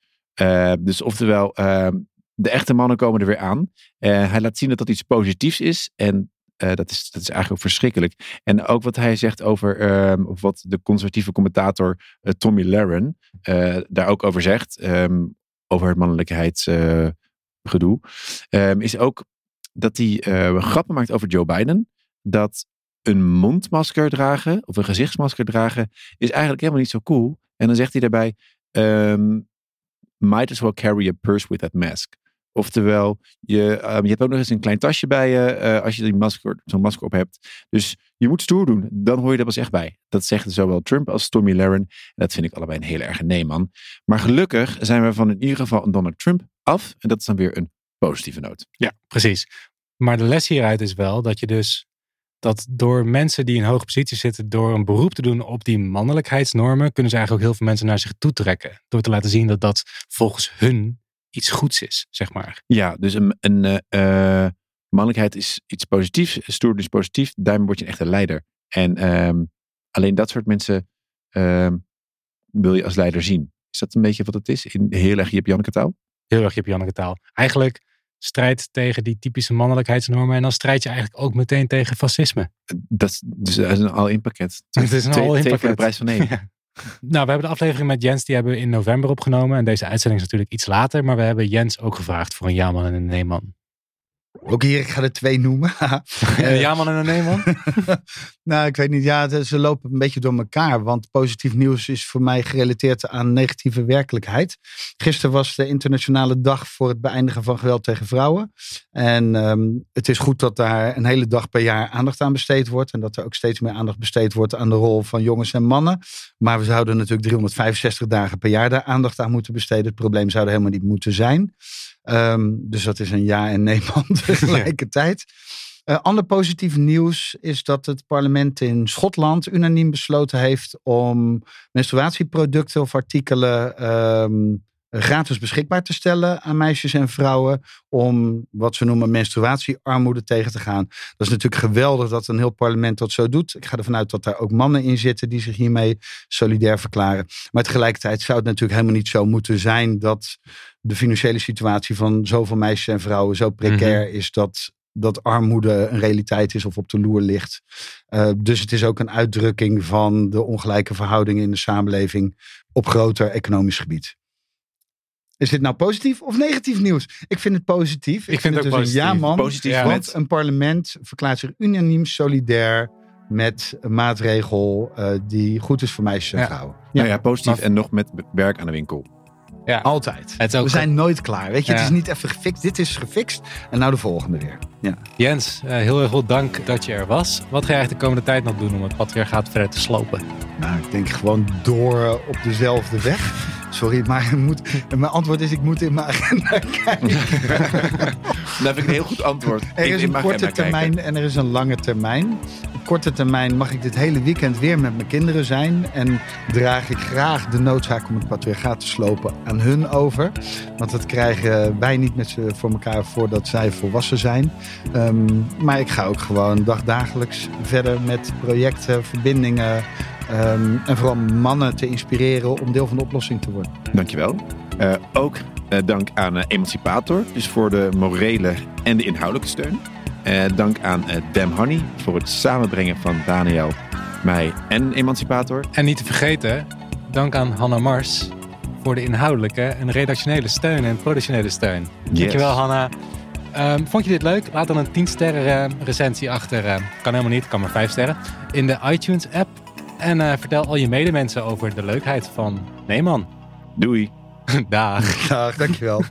Dus oftewel, ehm, de echte mannen komen er weer aan. Eh, hij laat zien dat dat iets positiefs is. En eh, dat, is, dat is eigenlijk ook verschrikkelijk. En ook wat hij zegt over, ehm, of wat de conservatieve commentator eh, Tommy Laren daar ook over zegt, ehm, over het mannelijkheidsgedoe, ehm, is ook dat hij grappen maakt over Joe Biden. Dat een mondmasker dragen of een gezichtsmasker dragen is eigenlijk helemaal niet zo cool. En dan zegt hij daarbij, might as well carry a purse with that mask. Oftewel, je, ehm, je hebt ook nog eens een klein tasje bij je eh, als je die masker, zo'n masker op hebt. Dus je moet stoer doen. Dan hoor je er pas echt bij. Dat zegt zowel Trump als Tommy Laren. En dat vind ik allebei een hele erge nee, man. Maar gelukkig zijn we van in ieder geval een Donald Trump af. En dat is dan weer een positieve noot. Ja, precies. Maar de les hieruit is wel dat je dus dat door mensen die in hoge positie zitten, door een beroep te doen op die mannelijkheidsnormen, kunnen ze eigenlijk ook heel veel mensen naar zich toe trekken. Door te laten zien dat dat volgens hun iets goeds is, zeg maar. Ja, dus een, een eh, eh, mannelijkheid is iets positiefs. Stoer is positief. Daarmee word je een echte leider. En ehm, alleen dat soort mensen ehm, wil je als leider zien. Is dat een beetje wat het is? In heel erg Jip Janneke taal? Heel erg Jip Janneke taal. Eigenlijk strijd tegen die typische mannelijkheidsnormen en dan strijd je eigenlijk ook meteen tegen fascisme. Dat is, dus dat is een al-in pakket. (laughs) Het is een all-in twee voor de pakket. prijs van één. (laughs) Ja. Nou, we hebben de aflevering met Jens, die hebben we in november opgenomen. En deze uitzending is natuurlijk iets later. Maar we hebben Jens ook gevraagd voor een ja-man en een nee-man. Ook hier, ik ga er twee noemen. (laughs) Een ja-man en een nee-man? (laughs) nou, ik weet niet. Ja, ze lopen een beetje door elkaar. Want positief nieuws is voor mij gerelateerd aan negatieve werkelijkheid. Gisteren was de internationale dag voor het beëindigen van geweld tegen vrouwen. En ehm, het is goed dat daar een hele dag per jaar aandacht aan besteed wordt. En dat er ook steeds meer aandacht besteed wordt aan de rol van jongens en mannen. Maar we zouden natuurlijk 365 dagen per jaar daar aandacht aan moeten besteden. Het probleem zou er helemaal niet moeten zijn. Ehm, dus dat is een ja en nee man (laughs) tegelijkertijd. Eh, ander positief nieuws is dat het parlement in Schotland unaniem besloten heeft om menstruatieproducten of artikelen ehm, gratis beschikbaar te stellen aan meisjes en vrouwen om wat ze noemen menstruatiearmoede tegen te gaan. Dat is natuurlijk geweldig dat een heel parlement dat zo doet. Ik ga ervan uit dat daar ook mannen in zitten die zich hiermee solidair verklaren. Maar tegelijkertijd zou het natuurlijk helemaal niet zo moeten zijn dat de financiële situatie van zoveel meisjes en vrouwen zo precair is dat dat armoede een realiteit is of op de loer ligt. Uh, dus het is ook een uitdrukking van de ongelijke verhoudingen in de samenleving op groter economisch gebied. Is dit nou positief of negatief nieuws? Ik vind het positief. Ik, vind het ook dus positief. een ja man. Positief Ja. Want een parlement verklaart zich unaniem solidair met een maatregel eh, die goed is voor meisjes en Ja. vrouwen. Nou ja, positief Maar- en nog met werk aan de winkel. Ja. Altijd. Het is ook We zijn nooit klaar. Weet je, het is niet even gefixt. Dit is gefixt. En nou de volgende weer. Ja. Jens, eh, heel erg veel dank dat je er was. Wat ga je eigenlijk de komende tijd nog doen om het patriarchaat verder te slopen? Nou, ik denk gewoon door op dezelfde weg. (laughs) Sorry, maar ik moet, mijn antwoord is: ik moet in mijn agenda (laughs) kijken. Dat vind ik een heel goed antwoord. Er is een korte kijken. termijn en er is een lange termijn. Korte termijn mag ik dit hele weekend weer met mijn kinderen zijn. En draag ik graag de noodzaak om het patriarchaat te slopen aan hun over. Want dat krijgen wij niet met ze voor elkaar voordat zij volwassen zijn. Ehm, maar ik ga ook gewoon dagdagelijks verder met projecten, verbindingen. ehm, en vooral mannen te inspireren om deel van de oplossing te worden. Dankjewel. Eh ook eh, dank aan eh, Emancipator, dus voor de morele en de inhoudelijke steun. Eh, dank aan eh Dem Honey voor het samenbrengen van Daniel, mij en Emancipator. En niet te vergeten, dank aan Hanna Mars voor de inhoudelijke en redactionele steun en productionele steun. Dankjewel Hanna. Ehm, vond je dit leuk? Laat dan een 10 sterren eh, recensie achter. eh, kan helemaal niet, kan maar 5 sterren. In de iTunes app. En eh, vertel al je medemensen over de leukheid van Neeman. Doei. (laughs) Dag. Dag, dankjewel.